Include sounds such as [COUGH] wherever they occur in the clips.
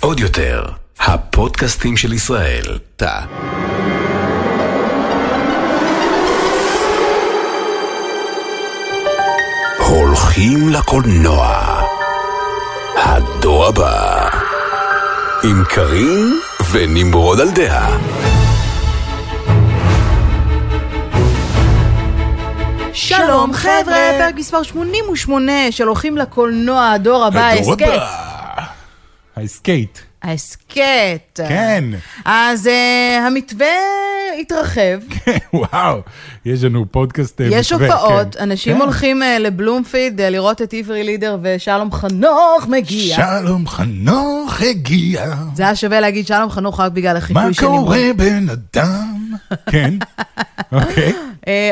עוד יותר, הפודקאסטים של ישראל. תא. הולכים לקולנוע. הדור הבא. עם קארין ונמרוד על דעה. שלום חבר'ה, פרק מספר 88 של הולכים לקולנוע, הדור הבא, הדור ההסכת. הבא. ההסקייט. ההסכת. כן. אז אה, המתווה התרחב, [LAUGHS] וואו, יש לנו פודקאסט אה, יש מתווה, הופעות, כן. אנשים כן. הולכים אה, לבלומפילד אה, לראות את עברי לידר ושלום חנוך מגיע. שלום חנוך הגיע. זה היה שווה להגיד שלום חנוך רק בגלל מה החיקוי של נמרוד. קורה בן אדם? כן, [LAUGHS] אוקיי.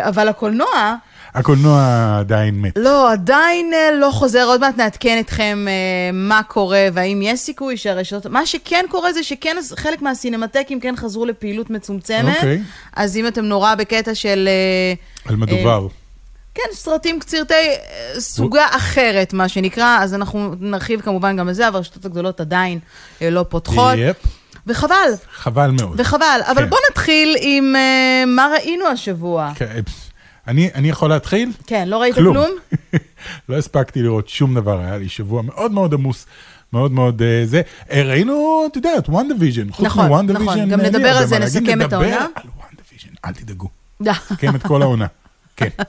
אבל הקולנוע, הקולנוע עדיין מת. לא, עדיין אה, לא חוזר, עוד מעט נעדכן אתכם אה, מה קורה והאם יש סיכוי שהרשתות... מה שכן קורה זה שכן חלק מהסינמטקים כן חזרו לפעילות מצומצמת. אוקיי. אז אם אתם נורא בקטע של... אה, על מדובר. כן, סרטים קצירתי סוגה אחרת, מה שנקרא, אז אנחנו נרחיב כמובן גם בזה, אבל הרשתות הגדולות עדיין לא פותחות. יפ. וחבל, חבל מאוד. וחבל. אבל כן. בואו נתחיל עם אה, מה ראינו השבוע. כן, אני אני יכול להתחיל? כן, לא ראית כלום. כלום? [LAUGHS] לא הספקתי לראות שום דבר, היה לי שבוע מאוד מאוד עמוס. מאוד מאוד אה, זה. אה, ראינו, את יודעת, WandaVision. נכון, נכון, WandaVision, גם לי נדבר על זה. נסכם את העונה. נדבר על WandaVision, אל תדאגו. [LAUGHS] נסכם את כל העונה. כן. [LAUGHS]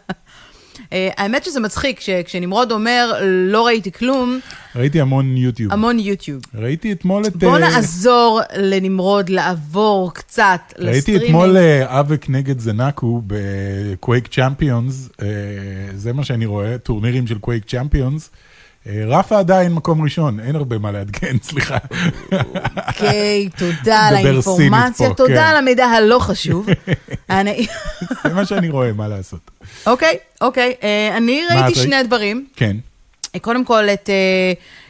אה, האמת שזה מצחיק, כש- כשנמרוד אומר, לא ראיתי כלום, ראיתי המון יוטיוב. המון יוטיוב. ראיתי אתמול את... בואו אה, נעזור לנמרוד לעבור קצת ראיתי לסטרימינג. אתמול אה, אבק נגד זנקו ב Quake Champions, אה, זה מה שאני רואה, טורנירים של Quake Champions. אה, רפה עדיין מקום ראשון, אין הרבה מה לעדכן, [LAUGHS] סליחה. אוקיי, תודה על האינפורמציה, תודה כן. על המידע הלא חשוב. [LAUGHS] זה מה שאני רואה, מה לעשות. אוקיי, אוקיי, אה, אני ראיתי? שני דברים. כן. אה, קודם כל את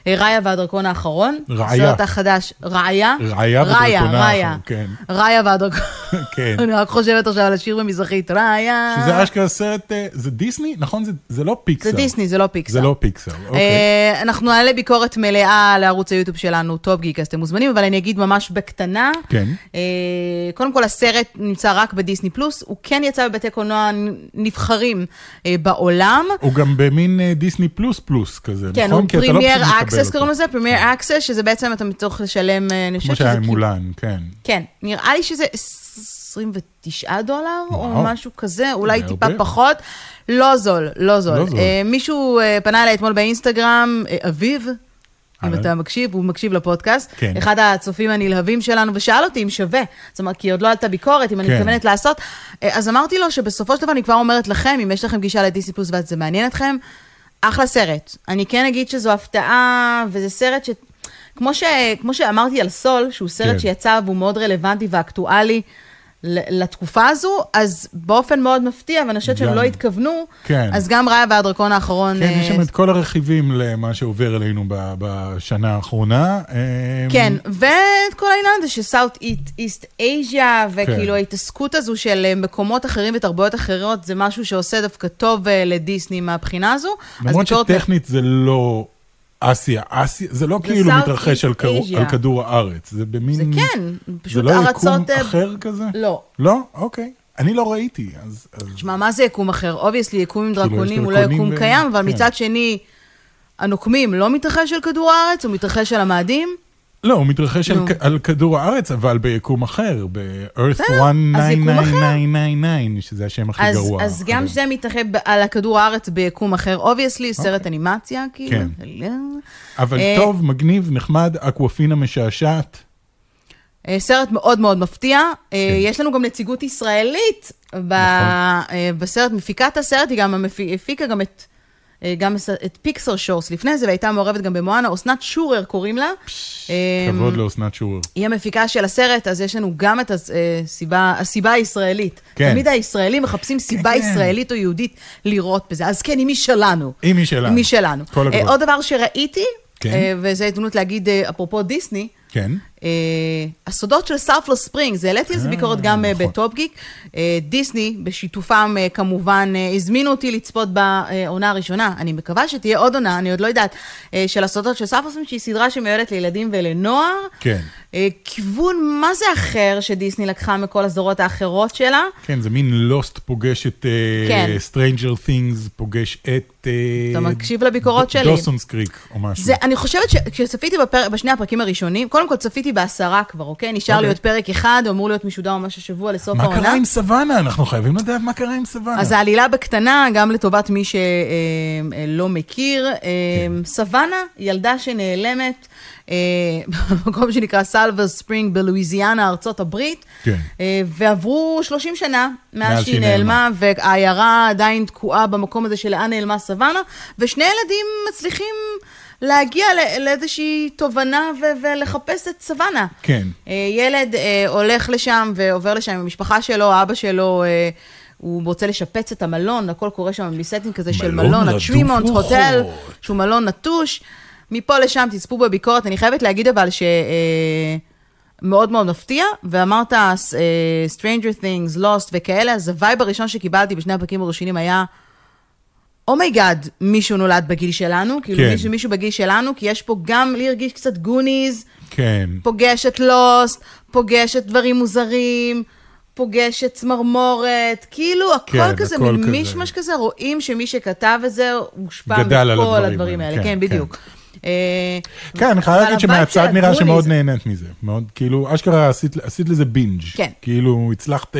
ראיה והדרקון האחרון. ראיה. הסרט החדש, ראיה. ראיה והדרקון. האחרון, כן. ראיה והדרקון. [LAUGHS] כן. אני רק חושבת עכשיו על השיר במזרחית, ראיה. שזה אשכרה סרט, אה, זה דיסני? נכון? זה- זה לא פיקסר. זה דיסני, זה לא פיקסר. זה לא פיקסר, אוקיי. אה, אנחנו נעלה ביקורת מלאה לערוץ היוטיוב שלנו, טופ גיק, אז אתם מוזמנים, אבל אני אגיד ממש בקטנה. כן. אה, קודם כל, הסרט נמצא רק בדיסני פלוס, הוא כן יצא בבתי קולנוע נבחרים בעולם. הוא גם במין דיסני פלוס פלוס כזה, כן, נכון? הוא לא Premier מקבל Access. קוראים לזה, Premier Access, שזה בעצם אתה צריך לשלם, אה, אני כמו חושבת שהיה שזה... עם כאילו- מולן, כן. כן, נראה לי שזה 29 דולר, או. משהו כזה, אולי זה טיפה. פחות. לא זול, לא זול. לא. אה, מישהו אה, פנה אליי אתמול באינסטגרם, אביב, אם. אתה מקשיב, הוא מקשיב לפודקאסט, כן. אחד הצופים הנלהבים שלנו, ושאל אותי אם שווה. זאת אומרת, כי עוד לא עלתה ביקורת, אם אני כן. מתכוונת לעשות. אז אמרתי לו שבסופו של דבר אני כבר אומרת לכם, אם יש לכם גישה לדיסני פלוס וזה מעניין אתכם, אחלה סרט. אני כן אגיד שזו הפתעה, וזה סרט ש... כמו, ש... כמו שאמרתי על סול, שהוא סרט כן. שיצא והוא מאוד רלוונטי ואקטואלי לתקופה הזו, אז באופן מאוד מפתיע, ואני חושבת שהם. לא התכוונו, כן. אז גם ראיה והדרקון האחרון... כן, יש אה, שם את כל הרכיבים למה שעובר עלינו ב- בשנה האחרונה. אה, כן, ואת כל העניין הזה של סאוט איסט אייז'יה, כן. וכאילו ההתעסקות הזו של אה, מקומות אחרים ותרבויות אחרות, זה משהו שעושה דווקא טוב לדיסני מהבחינה הזו. למרות שטכנית זה לא אסיה, אסיה, זה לא כאילו מתרחש על Asia. על כדור הארץ, זה במין... זה כן, זה פשוט לא יקום ארצות... אה, אחר כזה? לא. לא? אוקיי. אני לא ראיתי, אז... אז- תשמע, מה זה יקום אחר? obviously, יקום עם כאילו, דרקונים הוא לא יקום ו- קיים, אבל כן. מצד שני, הנוקמים לא מתרחש על כדור הארץ, הוא מתרחש על המאדים. לא, הוא מתרחש על על כדור הארץ, אבל ביקום אחר, ב-Earth בסדר, אז יקום אחר. 19999, שזה השם הכי אז, גרוע. אז גם אבל- זה מתרחש על הכדור הארץ ביקום אחר, obviously, סרט אנימציה, כאילו. כן. אבל אה, טוב, מגניב, נחמד, אקוואפינה משעשעת. אה, סרט מאוד מאוד מפתיע. אה, כן. יש לנו גם נציגות ישראלית ב- נכון. בסרט. מפיקת הסרט, היא גם המפי- הפיקה גם את... אה, גם את Pixar Shorts לפני זה, והייתה מעורבת גם במואנה, אסנת שורר קוראים לה. אה, כבוד לאסנת שורר. היא המפיקה של הסרט, אז יש לנו גם את הסיבה, הסיבה הישראלית. כן. תמיד הישראלים מחפשים סיבה כן. ישראלית או יהודית לראות בזה. אז כן, היא משלנו. היא משלנו. היא משלנו. כל הכבוד. אה, עוד דבר שראיתי, כן. אה, וזו הזדמנות להגיד, אה, אפרופו דיסני, כן. אה, הסודות של סארפלו ספרינגס, העליתי על זה אה, ביקורת גם אה, נכון. בטופ גיק. דיסני, בשיתופם כמובן, הזמינו אותי לצפות בעונה הראשונה. אני מקווה שתהיה עוד עונה, אני עוד לא יודעת, של הסודות של סארפלו ספרינגס, שהיא סדרה שמיועדת לילדים ולנוער. כן. כיוון מה זה אחר שדיסני לקחה מכל הסדרות האחרות שלה. כן, זה מין לוסט פוגש את כן. Stranger Things, פוגש את... אתה מקשיב לביקורות שלי. דוסונס קריק או משהו. זה, אני חושבת שכשצפיתי בפר... בשני הפרקים הראשונים, קודם כל צפיתי בעשרה כבר, אוקיי? נשאר לי אוקיי. עוד פרק אחד, אמור להיות משודר ממש השבוע לסוף מה העונה. קרה עם סוואנה? אנחנו חייבים לדעת מה קרה עם סוואנה. אז העלילה בקטנה, גם לטובת מי שלא מכיר, כן. סוואנה, ילדה שנעלמת אה, [LAUGHS] במקום שנקרא סלווה ספרינג בלואיזיאנה, ארצות הברית, כן. אה, ועברו 30 שנה מאז שהיא שהיא נעלמה, והעיירה עדיין תקועה במקום הזה של לאן נעלמה סוואנה, ושני ילדים מצליחים להגיע לא- לאיזושהי תובנה ו- ולחפש את סוואנה. כן. אה, ילד אה, הולך לשם ועובר לשם עם המשפחה שלו, אבא שלו, אה, הוא רוצה לשפץ את המלון, הכל קורה שם עם setting כזה של מלון ה Tremont. Hotel, שהוא מלון נטוש. מפה לשם תצפו בביקורת. אני חייבת להגיד אבל ש... מאוד מאוד מפתיע, ואמרת אה, Stranger Things, Lost וכאלה, אז ה vibe הראשון שקיבלתי בשני הפרקים הראשונים היה, Oh my God, מישהו נולד בגיל שלנו, כאילו כן. מישהו, מישהו בגיל שלנו, כי יש פה גם, לי הרגיש קצת Goonies, כן. פוגש את Lost, פוגש את דברים מוזרים, פוגש את צמרמורת, כאילו הכל כן, כזה, הכל מין כזה. מישמש כזה, רואים שמי שכתב את זה הושפע מכל הדברים הדברים האלה, האלה, כן, כן, בדיוק. אה, כן, אני חייב להגיד שמהצד נראה שמאוד נהנית מזה. מאוד, כאילו, אשכרה עשית, עשית לזה בינג'. כן. כאילו, הצלחת...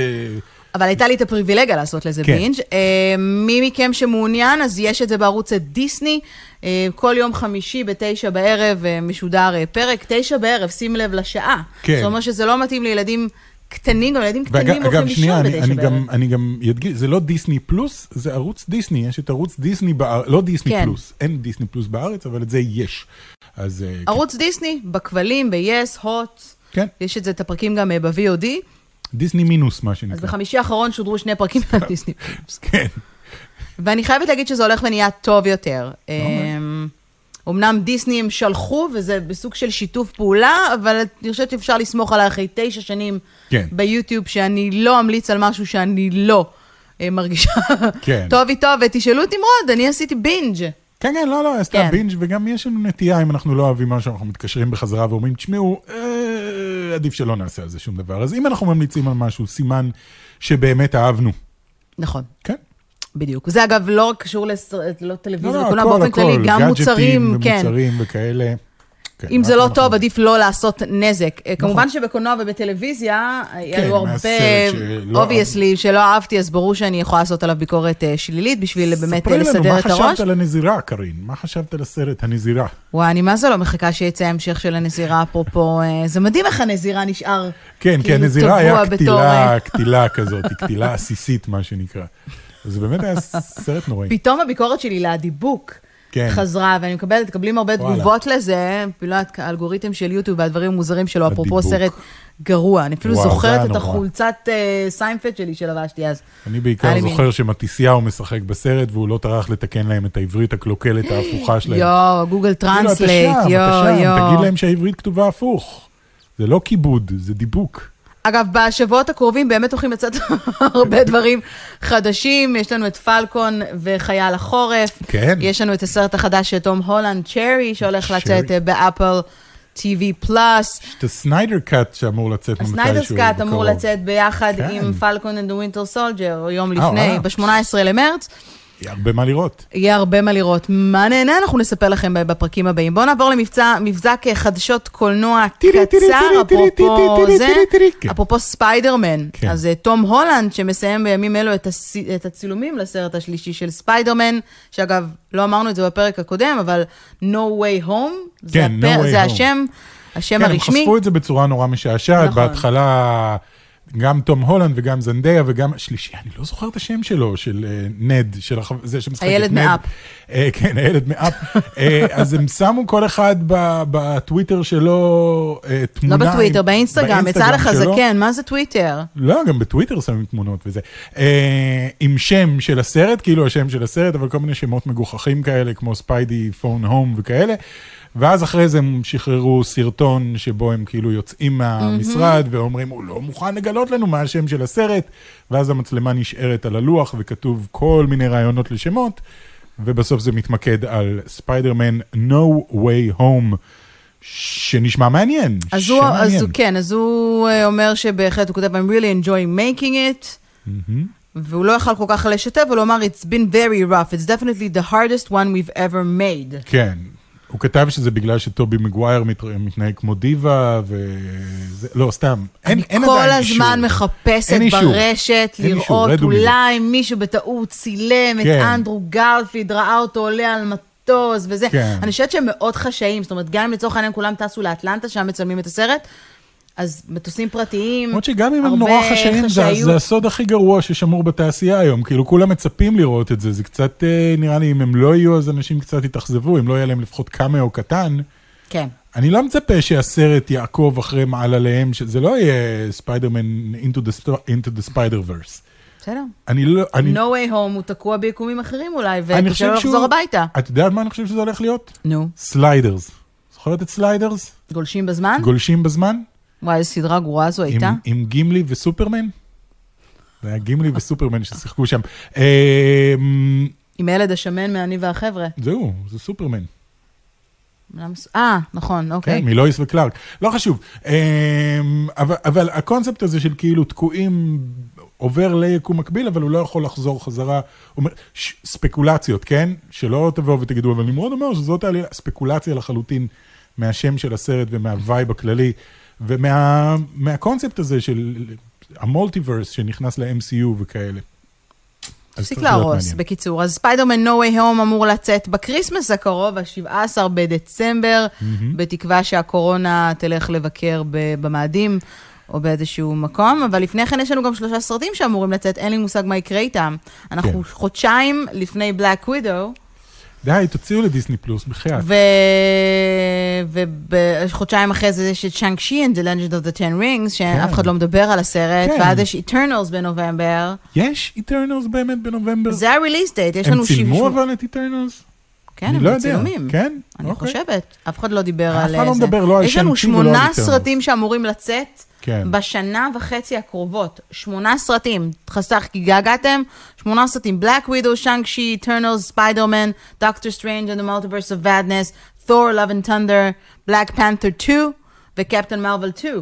אבל הייתה לי את הפריבילגיה לעשות לזה כן. בינג'. אה, מי מכם שמעוניין, אז יש את זה בערוץ דיסני. אה, כל יום חמישי בתשע בערב אה, משודר פרק. תשע בערב, שים לב לשעה. כן. זאת אומרת שזה לא מתאים לילדים קטנים, גם ילדים קטנים הולכים אגב, שנייה, לישון בתשע אני, בערב. גם, אני גם אדגיש, זה לא דיסני פלוס, זה ערוץ דיסני, יש את ערוץ דיסני בארץ, לא דיסני כן. פלוס, אין דיסני פלוס בארץ, אבל את זה יש. אז ערוץ דיסני, בכבלים, ב-yes, הוט. כן, יש את זה, את הפרקים גם ב-VOD. דיסני מינוס, מה אז שנקרא. בחמישי האחרון שודרו שני פרקים מהדיסני. כן, ואני חייבת להגיד שזה הולך ונהיה טוב יותר. אוקיי. אמ, אמנם דיסני הם שלחו, וזה בסוג של שיתוף פעולה, אבל אני חושבת שאפשר לסמוך עליי אחרי תשע שנים כן. ביוטיוב, שאני לא אמליץ על משהו שאני לא אה, מרגישה כן. טוב איתו, ותשאלו את נמרוד, אני עשיתי בינג'. כן, כן, לא, לא, עשתה כן. בינג' וגם יש לנו נטייה, אם אנחנו לא אוהבים משהו, אנחנו מתקשרים בחזרה ואומרים, תשמעו, אה, עדיף שלא נעשה על זה שום דבר. אז אם אנחנו ממליצים על משהו, סימן שבאמת אהבנו. נכון. כן. בדיוק. זה אגב לא רק קשור לטלוויזיה, לא, לא, לכולם הכל, באופן כללי, גם גאדג'טים מוצרים, כן. ומוצרים וכאלה. כן, אם זה אנחנו- לא טוב, עדיף לא לעשות נזק. נכון. כמובן שבקולנוע ובטלוויזיה, היו הרבה, מהסרט שלא obviously, שלא אהבתי, אז ברור שאני יכולה לעשות עליו ביקורת אה, שלילית, בשביל באמת ספרי אה, לנו, לסדר מה את הראש. חשבת על הנזירה, קארין? מה חשבת על הסרט הנזירה? וואי, אני מה זה לא מחכה שיצא המשך של הנזירה, אפרופו, אה, זה מדהים איך הנזירה נשאר כן, כי הנזירה היה קטילה, אה, [LAUGHS] קטילה כזאת, קטילה עסיסית, מה שנקרא. זה באמת היה סרט נוראי. פתאום הביקורת שלי לאדיבוק כן. חזרה, ואני מקבלת, מקבלים הרבה וואלה. תגובות לזה, אפילו האלגוריתם של יוטיוב והדברים המוזרים שלו, אפרופו. סרט גרוע. אני אפילו וואו, זוכרת את. החולצת אה, סיינפלד שלי שלבשתי אז. אני בעיקר זוכר שמתיסיהו משחק בסרט, והוא לא טרח לתקן להם את העברית הקלוקלת ההפוכה שלהם. יואו, גוגל כאילו, translate, יואו, יואו. תגיד להם שהעברית כתובה הפוך. זה לא כיבוד, זה דיבוק. אגב, בשבועות הקרובים באמת הולכים לצאת [LAUGHS] הרבה דברים חדשים. יש לנו את פלקון וחייל החורף. כן. יש לנו את הסרט החדש של תום הולנד, צ'רי, שהולך. לצאת אה, ב Apple TV Plus. יש את ה Snyder Cut שאמור לצאת מתישהו ה Snyder's Cut אמור. לצאת ביחד כן. עם Falcon and the Winter Soldier, יום אה, לפני, וואלה. ב-18 למרץ. יהיה הרבה מה לראות. יהיה הרבה מה לראות. מה נהנה אנחנו נספר לכם בפרקים הבאים. בואו נעבור למבצע, מבזק אה, חדשות קולנוע קצר, אפרופו זה. אפרופו ספיידרמן. כן. אז אה, תום הולנד, שמסיים בימים אלו את, הצילומים לסרט השלישי של ספיידרמן, שאגב, לא אמרנו את זה בפרק הקודם, אבל No Way Home, זה, כן. השם, השם כן, הם הרשמי. חשפו את זה בצורה נורא משעשעת. נכון. בהתחלה, גם תום הולנד וגם זנדיה וגם השלישי, אני לא זוכר את השם שלו, של אה, נד, של זה שמשחק את נד. הילד מ Up. אה, כן, הילד מ Up. אה, אז הם שמו כל אחד בטוויטר שלו אה, לא תמונה. בטוויטר, עם- באינסטגרם, יצא לך. זקן, מה זה טוויטר? לא, גם בטוויטר שמים תמונות וזה. עם שם של הסרט, כאילו השם של הסרט, אבל כל מיני שמות מגוחכים כאלה, כמו Spidey Phone Home וכאלה. ואז אחרי זה הם שחררו סרטון שבו הם כאילו יוצאים מהמשרד ואומרים, הוא לא מוכן לגלות לנו מה השם של הסרט, ואז המצלמה נשארת על הלוח וכתוב כל מיני רעיונות לשמות, ובסוף זה מתמקד על ספיידרמן No Way Home, שנשמע מעניין. אז הוא, אז. הוא, כן, אז הוא אה, אומר שבהחלט, הוא כותב, I'm really enjoying making it, מהמם. והוא לא יכל כל כך לשתף, אבל הוא אמר, it's been very rough, it's definitely the hardest one we've ever made. כן. הוא כתב שזה בגלל שטובי מגווייר מת- מתנהג כמו דיבה, וזה, לא, סתם. אין, אני אין כל עדיין הזמן אישור. מחפשת. ברשת אין לראות. אולי מישהו בטעות צילם את כן. אנדרו גרפיד, ראה אותו עולה על מטוס וזה. כן. אני חושבת שהם מאוד חשאיים, זאת אומרת, גם אם לצורך העניין כולם טסו לאטלנטה, שם מצלמים את הסרט, אז מטוסים פרטיים, למרות שגם אם הם נורא חשאיים, זה. זה הסוד הכי גרוע ששמור בתעשייה היום. כאילו, כולם מצפים לראות את זה, זה קצת, אה, נראה לי, אם הם לא יהיו, אז אנשים קצת יתאכזבו, אם לא יהיה להם לפחות קאמאו קטן. כן. אני לא מצפה שהסרט יעקוב אחרי מעלליהם, שזה לא יהיה ספיידרמן into the, the spider-verse. בסדר. אני לא, אני, No way home הוא תקוע ביקומים אחרים אולי, וקשה לו. לחזור הביתה. את יודעת מה אני חושב שזה הולך להיות? נו, Sliders. זוכרת את Sliders? גולשים בזמן? גולשים בזמן? וואי, איזה סדרה גרועה זו הייתה. עם, עם גימלי וסופרמן? זה היה גימלי [LAUGHS] וסופרמן ששיחקו שם. אה, עם הילד השמן מאני והחבר'ה. זהו, זה סופרמן. אה, נכון, אוקיי. כן, מלואיס וקלארק. לא חשוב. אה, אבל, אבל הקונספט הזה של כאילו תקועים עובר ליקום מקביל, אבל הוא לא יכול לחזור חזרה. אומר, ש, ספקולציות, כן? שלא תבואו ותגידו, אבל נמרוד אומר שזאת ספקולציה לחלוטין מהשם של הסרט ומה vibe הכללי, ומהקונספט הזה של ה multiverse שנכנס ל-MCU וכאלה. תפסיק להרוס. בקיצור. אז ספיידרמן No Way Home אמור לצאת בקריסמס הקרוב, ה-17 בדצמבר, בתקווה שהקורונה תלך לבקר במאדים או באיזשהו מקום, אבל לפני כן יש לנו גם שלושה סרטים שאמורים לצאת, אין לי מושג מה יקרה איתם. אנחנו כן. חודשיים לפני Black Widow, די, תוציאו לדיסני פלוס, בחייאת. ובחודשיים אחרי זה יש את Shang-Chi and the Legend of the Ten Rings, שאף כן. אחד לא מדבר על הסרט, כן. ואז יש Eternals בנובמבר. יש Eternals באמת בנובמבר? זה ה-release date, יש הם לנו צילמו שבוע- אבל את Eternals? כן, הם לא. בצילומים. כן? אני אוקיי. חושבת. אף אחד לא דיבר אף על אחד לא זה. מדבר לא על יש לנו Shang-Chi ולא על שמונה Eternals. סרטים שאמורים לצאת כן. בשנה וחצי הקרובות. שמונה סרטים. חסך כי געגעתם. שמונה סרטים. Black Widow, Shang-Chi, Eternals, Spider-Man, Doctor Strange and the Multiverse of Madness, Thor, Love and Thunder, Black Panther 2 ו Captain Marvel 2.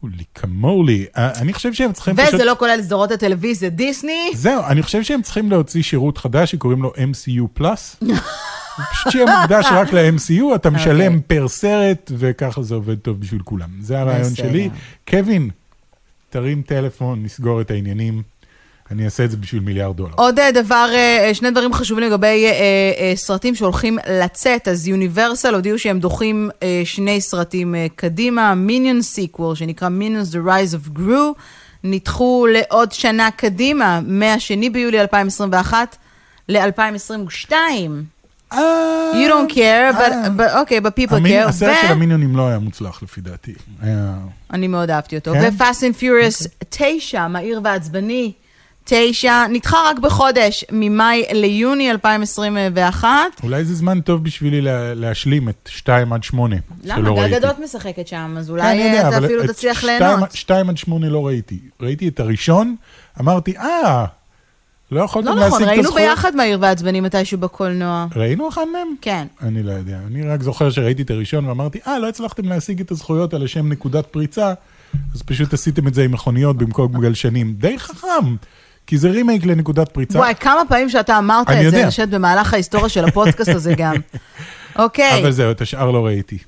Holy camoly. אני חושב שהם צריכים פשוט... וזה לא כולל סדרות הטלוויזיה דיסני. זהו, אני חושב שהם צריכים להוציא שירות חדש שקוראים לו MCU Plus. [LAUGHS] פשוט שיהיה מוקדש רק ל-MCU, אתה משלם אוקיי. פר סרט, וככה זה עובד טוב בשביל כולם. זה הרעיון. שלי. קווין, תרים טלפון, נסגור את העניינים. אני אעשה את זה בשביל מיליארד דולר. עוד אה, דבר, אה, שני דברים חשובים לגבי אה, אה, סרטים שהולכים לצאת, אז יוניברסל הודיעו שהם דוחים אה, שני סרטים אה, קדימה, Minion sequel, שנקרא Minions The Rise of Gru, נדחו לעוד שנה קדימה, מהשני ביולי 2021 ל-2022. אה, You don't care, but, but okay, but people המין- care. הסרט ו- של המיניונים לא היה מוצלח לפי דעתי. היה... אני מאוד אהבתי אותו. כן? ו-Fast and Furious 9, מהיר ועצבני, 9, נדחה רק בחודש, ממאי ליוני 2021. אולי זה זמן טוב בשבילי לה- להשלים את 2 עד 8, שלא למה? ראיתי. גל גדות משחקת שם, אז כן, אולי יודע, אתה אפילו את תצליח ליהנות. 2 עד 8 לא ראיתי. ראיתי את הראשון, אמרתי, אה, לא יכולתם לא להשיג נכון, את ראינו הזכויות? ביחד מהיר ועצבני מתישהו בקולנוע. ראינו אחד מהם? כן. אני לא יודע. אני רק זוכר שראיתי את הראשון ואמרתי, אה, לא הצלחתם להשיג את הזכויות על השם נקודת פריצה, אז פשוט עשיתם את זה עם מכוניות במקום גלשנים. די חכם, כי זה רימייק לנקודת פריצה. וואי, כמה פעמים שאתה אמרת את זה, יודע. אני חושבת במהלך ההיסטוריה של הפודקאסט הזה [LAUGHS] גם. אוקיי, אבל זהו, את השאר לא ראיתי.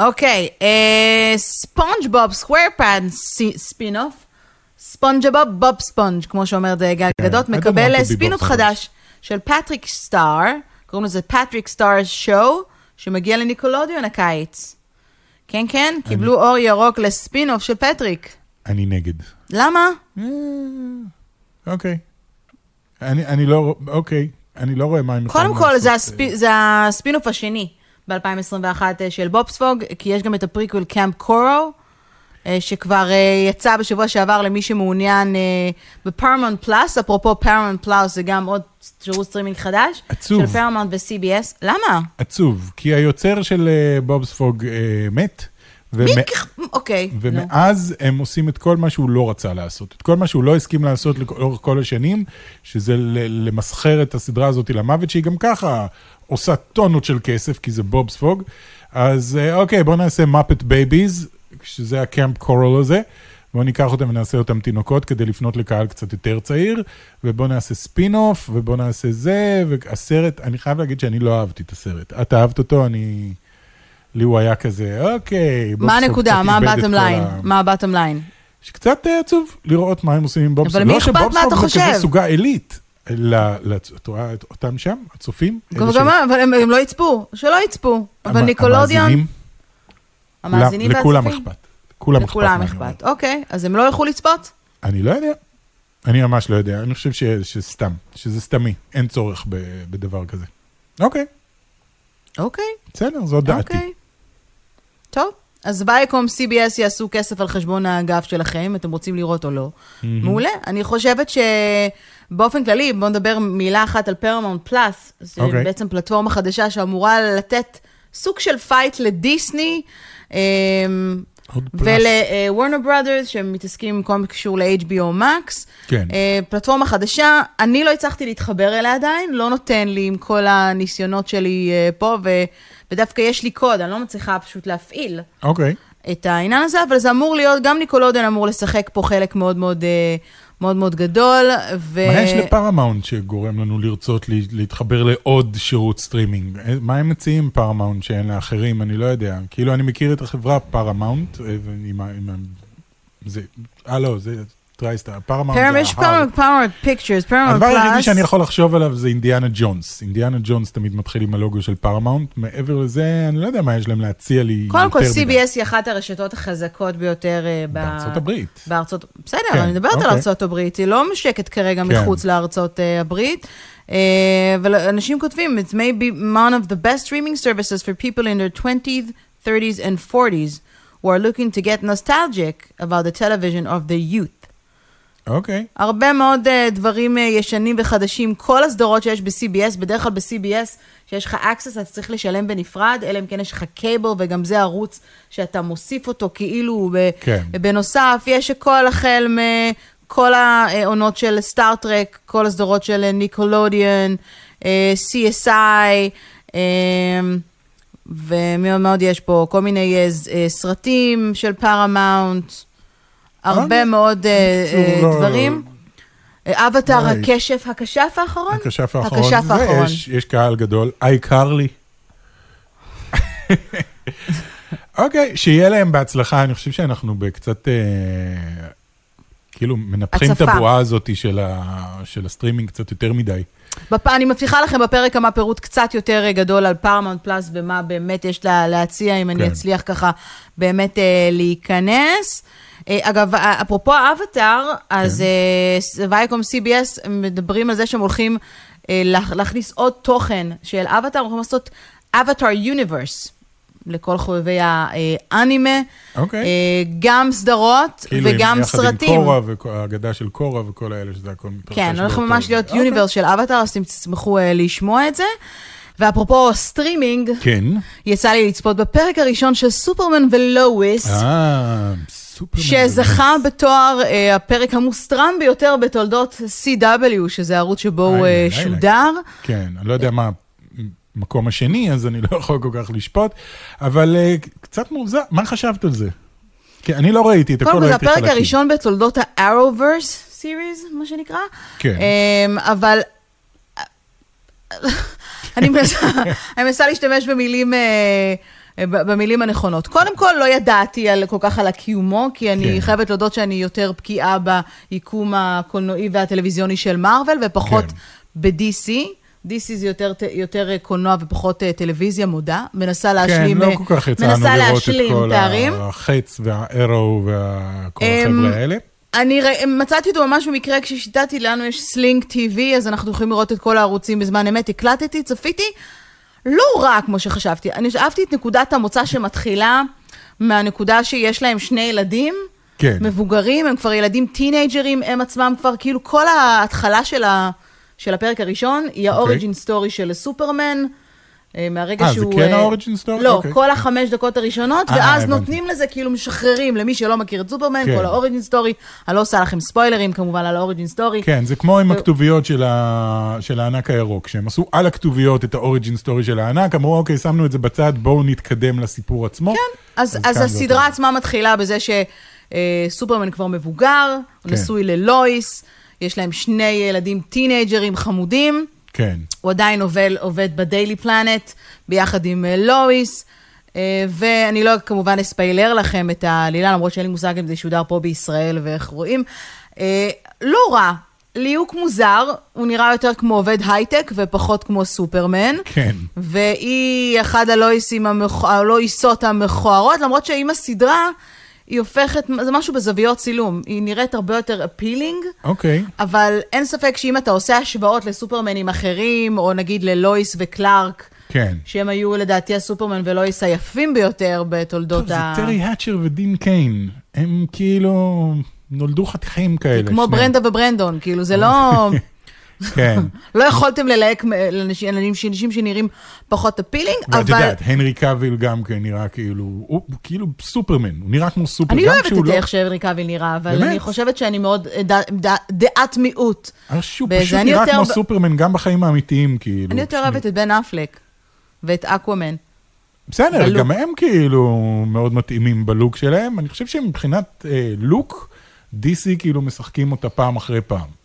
אוקיי, אה, SpongeBob SquarePants spinoff, ספונג'ה בוב ספונג', כמו שאומרת אה, גל כן, גדות, want מקבל אה, spinoff Bob חדש של פטריק סטאר, קוראים לזה Patrick Star Show, שמגיע לניקולודיון הקיץ. כן, כן, קיבלו אור ירוק לספינוף של פטריק. אני נגד. למה? אה, אוקיי. אני אני לא, אוקיי. אני לא רואה מה הם קודם יכולים כל, זה, לעשות, הספ... זה הספינוף השני ב-2021 של בובספוג, כי יש גם את ה prequel Kamp Koral, אה, שכבר אה, יצא בשבוע שעבר למי שמעוניין אה, בפרמונט פלאס, אפרופו פרמונט פלאס זה גם עוד שירות סטרימינג חדש. עצוב. של פרמונט ו-CBS. למה? עצוב, כי היוצר של אה, בובספוג אה, מת. מי ומ- כ... אוקיי. נו. ומאז הם עושים את כל מה שהוא לא רצה לעשות, את כל מה שהוא לא הסכים לעשות לאורך כל השנים, שזה למסחר את הסדרה הזאת למוות, שהיא גם ככה עושה טונות של כסף, כי זה בובספוג. אז אה, אוקיי, בואו נעשה Muppet Babies, שזה ה Kamp Koral הזה. בואו ניקח אותם ונעשה אותם תינוקות כדי לפנות לקהל קצת יותר צעיר, ובואו נעשה spin off, ובואו נעשה זה, והסרט, אני חייב להגיד שאני לא אהבתי את הסרט. את אהבת אותו, אני... לי הוא היה כזה, אוקיי. מה הנקודה? מה ה bottom line? מה ה bottom line? שקצת אה, עצוב לראות מה הם עושים עם בובספוג. אבל מי לא אכפת מה אתה זה חושב? כזה סוגה עילית. את רואה אותם שם, הצופים? גם, גם, אבל הם, לא יצפו, שלא יצפו. אבל ניקולודיון, המאזינים, לכ- לכולם והצופים? אכפת. לכולם אכפת. לכולם. אכפת. אוקיי, אז הם לא ילכו לצפות? אני לא יודע. אני ממש לא יודע. אני חושב ש- שסתם, שזה סתמי. אין צורך ב- בדבר כזה. אוקיי, אוקיי, בסדר, זו דעתי. אוקיי. טוב, אז וייקום CBS יעשו כסף על חשבון האגף שלכם, אם אתם רוצים לראות או לא. מעולה. אני חושבת שבאופן כללי, בואו נדבר מילה אחת על פרמונט פלאס. אוקיי. בעצם פלטפורמה חדשה שאמורה לתת סוג של fight לדיסני. ולוורנר ברודרס, שמתעסקים עם כל מה שקשור ל-HBO Max. כן. אה, פלטפורמה חדשה, אני לא הצלחתי להתחבר אליה עדיין, לא נותן לי עם כל הניסיונות שלי אה, פה, ו, ודווקא יש לי קוד, אני לא מצליחה פשוט להפעיל אוקיי. את העניין הזה, אבל זה אמור להיות, גם ניקלודיאון אמור לשחק פה חלק מאוד מאוד, אה, מאוד, מאוד גדול. ו... מה יש לפרמאונט שגורם לנו לרצות לה- להתחבר לעוד שירות סטרימינג? אה, מה הם מציעים פרמאונט שאין לאחרים? אני לא יודע. כאילו, אני מכיר את החברה פרמאונט, אה, עם ה... עם ה- זה... אה, לא, זה טרייסטר. פרמאונט זה פרמיש, ההר. פרמונט, פרמונט פיקצ'רס, פרמונט הדבר היחידי פלאס. שאני יכול לחשוב עליו זה אינדיאנה ג'ונס. אינדיאנה ג'ונס תמיד מתחיל עם הלוגו של פרמאונט. מעבר לזה, אני לא יודע מה יש להם להציע לי קודם כל, יותר מדי. CBS היא אחת הרשתות החזקות ביותר אה, בארצות הברית. בארצות, בסדר, כן, אני מדברת על אוקיי. ארצות הברית, היא לא מושקת כרגע כן. מחוץ לארצות אה, הברית. אה, ואנשים כותבים, it may be one of the best streaming services for people in their 20s, 30s and 40s who are looking to get nostalgic about the television of the youth. אוקיי. הרבה מאוד אה, דברים אה, ישנים וחדשים, כל הסדרות שיש ב-CBS, בדרך כלל ב-CBS, שיש לך access, אתה צריך לשלם בנפרד, אלא אם כן יש לך cable, וגם זה ערוץ שאתה מוסיף אותו כאילו ב- כן. בנוסף, יש הכל החל מכל העונות של סטאר-טרק, כל הסדרות של ניקלודיאון, אה, CSI, אה, ומאוד מאוד יש פה כל מיני אה, סרטים של פארמאונט, הרבה אוקיי. מאוד אה, אה, דברים. אה, אבטאר. הכשף, הכשף האחרון? הכשף האחרון. הכשף האחרון. יש, קהל גדול. אייקרלי. [LAUGHS] אוקיי, שיהיה להם בהצלחה. אני חושב שאנחנו בקצת, אה, כאילו, מנפחים את. הבועה הזאת של, ה, של הסטרימינג קצת יותר מדי. בפ... אני מבטיחה לכם בפרק כמה פירוט קצת יותר אה, גדול על פארמאונט פלאס ומה באמת יש לה להציע, אם אני כן. אצליח ככה באמת אה, להיכנס. אה, אגב, אה, אפרופו האבטאר, אז כן. אה, וייקום CBS מדברים על זה שהם הולכים לה- להכניס עוד תוכן של אבטאר, הולכים לעשות אבטאר יוניברס. לכל חובבי האנימה, אוקיי. אה, גם סדרות כאילו, וגם יחד סרטים. עם קורה, והאגדה של קורה וכל האלה, שזה הכל מתרחש כן, הולך ממש להיות אוקיי. יוניברס של אבטאר, אז אתם תשמחו לשמוע את זה. ואפרופו סטרימינג, כן. יצא לי לצפות בפרק הראשון של סופרמן ולואיס, אה, סופרמן. שזכה בתואר אה, הפרק המוסטרם ביותר בתולדות CW, שזה הערוץ שבו הוא אה, שודר. כן, אני לא יודע מה המקום השני, אז אני [LAUGHS] לא יכול כל כך לשפוט, אבל אה, קצת מוזר, מה חשבת על זה? כי אני לא ראיתי את הכל, קודם כל, זה ראיתי הפרק חלקים. הראשון בתולדות ה-Arrowverse series, מה שנקרא. כן. אמ, אבל... [LAUGHS] [LAUGHS] אני מנסה להשתמש במילים... אה, במילים הנכונות. קודם כל, לא ידעתי על, כל כך על הקיומו, כי אני כן. חייבת להודות שאני יותר בקיאה ביקום הקולנועי והטלוויזיוני של מארוול, ופחות כן. ב-DC. DC זה יותר, יותר אה, קולנוע ופחות אה, טלוויזיה, מודה. מנסה להשלים, כן, לא אה, כל כך יצאנו לראות את כל פערים. החץ והארו וכל אמ, החבר'ה האלה. אני ר... מצאתי אותו ממש במקרה כששיטטתי, לנו יש Sling TV, אז אנחנו יכולים לראות את כל הערוצים בזמן אמת. הקלטתי, צפיתי, לא רע כמו שחשבתי. אני אהבתי את נקודת המוצא שמתחילה מהנקודה שיש להם שני ילדים, כן. מבוגרים, הם כבר ילדים טינאייג'רים, הם עצמם כבר, כאילו כל ההתחלה של, ה, של הפרק הראשון היא ה origin story של סופרמן. אה, מהרגע אוקיי. אה, זה שהוא... כן אה, ה origin story? לא, אוקיי. כל החמש דקות הראשונות, אה, ואז הבנתי. נותנים לזה, כאילו משחררים למי שלא מכיר את סופרמן, כן. כל ה origin story. אני לא עושה לכם ספוילרים כמובן על ה origin story. כן, זה כמו עם הכתוביות של, ה... של הענק הירוק, שהם עשו על הכתוביות את ה origin story של הענק, אמרו, אוקיי, שמנו את זה בצד, בואו נתקדם לסיפור עצמו. כן, אז, אז אז הסדרה. עצמה מתחילה בזה שסופרמן כבר מבוגר, הוא כן. נשוי ללואיס, יש להם שני ילדים טינאייג'רים חמודים. כן, הוא עדיין עובד, עובד בדיילי פלנט ביחד עם אה, לואיס, אה, ואני לא כמובן אספיילר לכם את העלילה, למרות שאין לי מושג אם זה ישודר פה בישראל ואיך רואים. אה, לא רע, ליהוק מוזר, הוא נראה יותר כמו עובד הייטק ופחות כמו סופרמן. כן. והיא הלואיסים, המכ... הלואיסות המכוערות, למרות שעם הסדרה, היא הופכת, זה משהו בזוויות צילום, היא נראית הרבה יותר appealing. אוקיי. אבל אין ספק שאם אתה עושה השוואות לסופרמנים אחרים, או נגיד ללואיס וקלארק, כן. שהם היו לדעתי הסופרמן ולואיס היפים ביותר בתולדות טוב, זה ה... טרי האצ'ר ודין קיין, הם כאילו נולדו חתיכים כאלה. כמו שניהם. ברנדה וברנדון, כאילו זה לא... כן. [LAUGHS] לא יכולתם ללהק לאנשים לאנשים- אנשים שנראים פחות appealing, ואת אבל... יודעת, הנרי קאביל גם כן נראה כאילו, הוא הוא כאילו סופרמן, הוא נראה כמו סופרמן. אני לא אוהבת את איך שהנרי קאביל נראה, אבל? אני חושבת שאני מאוד דעת מיעוט. בזה. פשוט נראה כמו סופרמן גם בחיים האמיתיים, כאילו. אני יותר אוהבת את בן אפלק ואת אקוואמן. בסדר. גם הם כאילו מאוד מתאימים בלוק שלהם. אני חושב שמבחינת אה, לוק, DC כאילו משחקים אותה פעם אחרי פעם.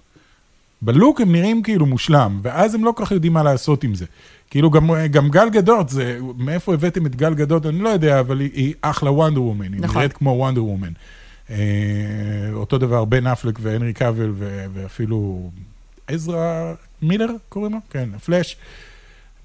בלוק הם נראים כאילו מושלם, ואז הם לא כל כך יודעים מה לעשות עם זה. כאילו גם, גם גל גדות, זה, מאיפה הבאתם את גל גדות, אני לא יודע, אבל היא, היא אחלה וונדר וומן, היא נכון. נראית כמו וונדר וומן. אה, אותו דבר בן אפלק והנרי קאבל, ו- ואפילו עזרא מילר קוראים לו? כן, הפלאש.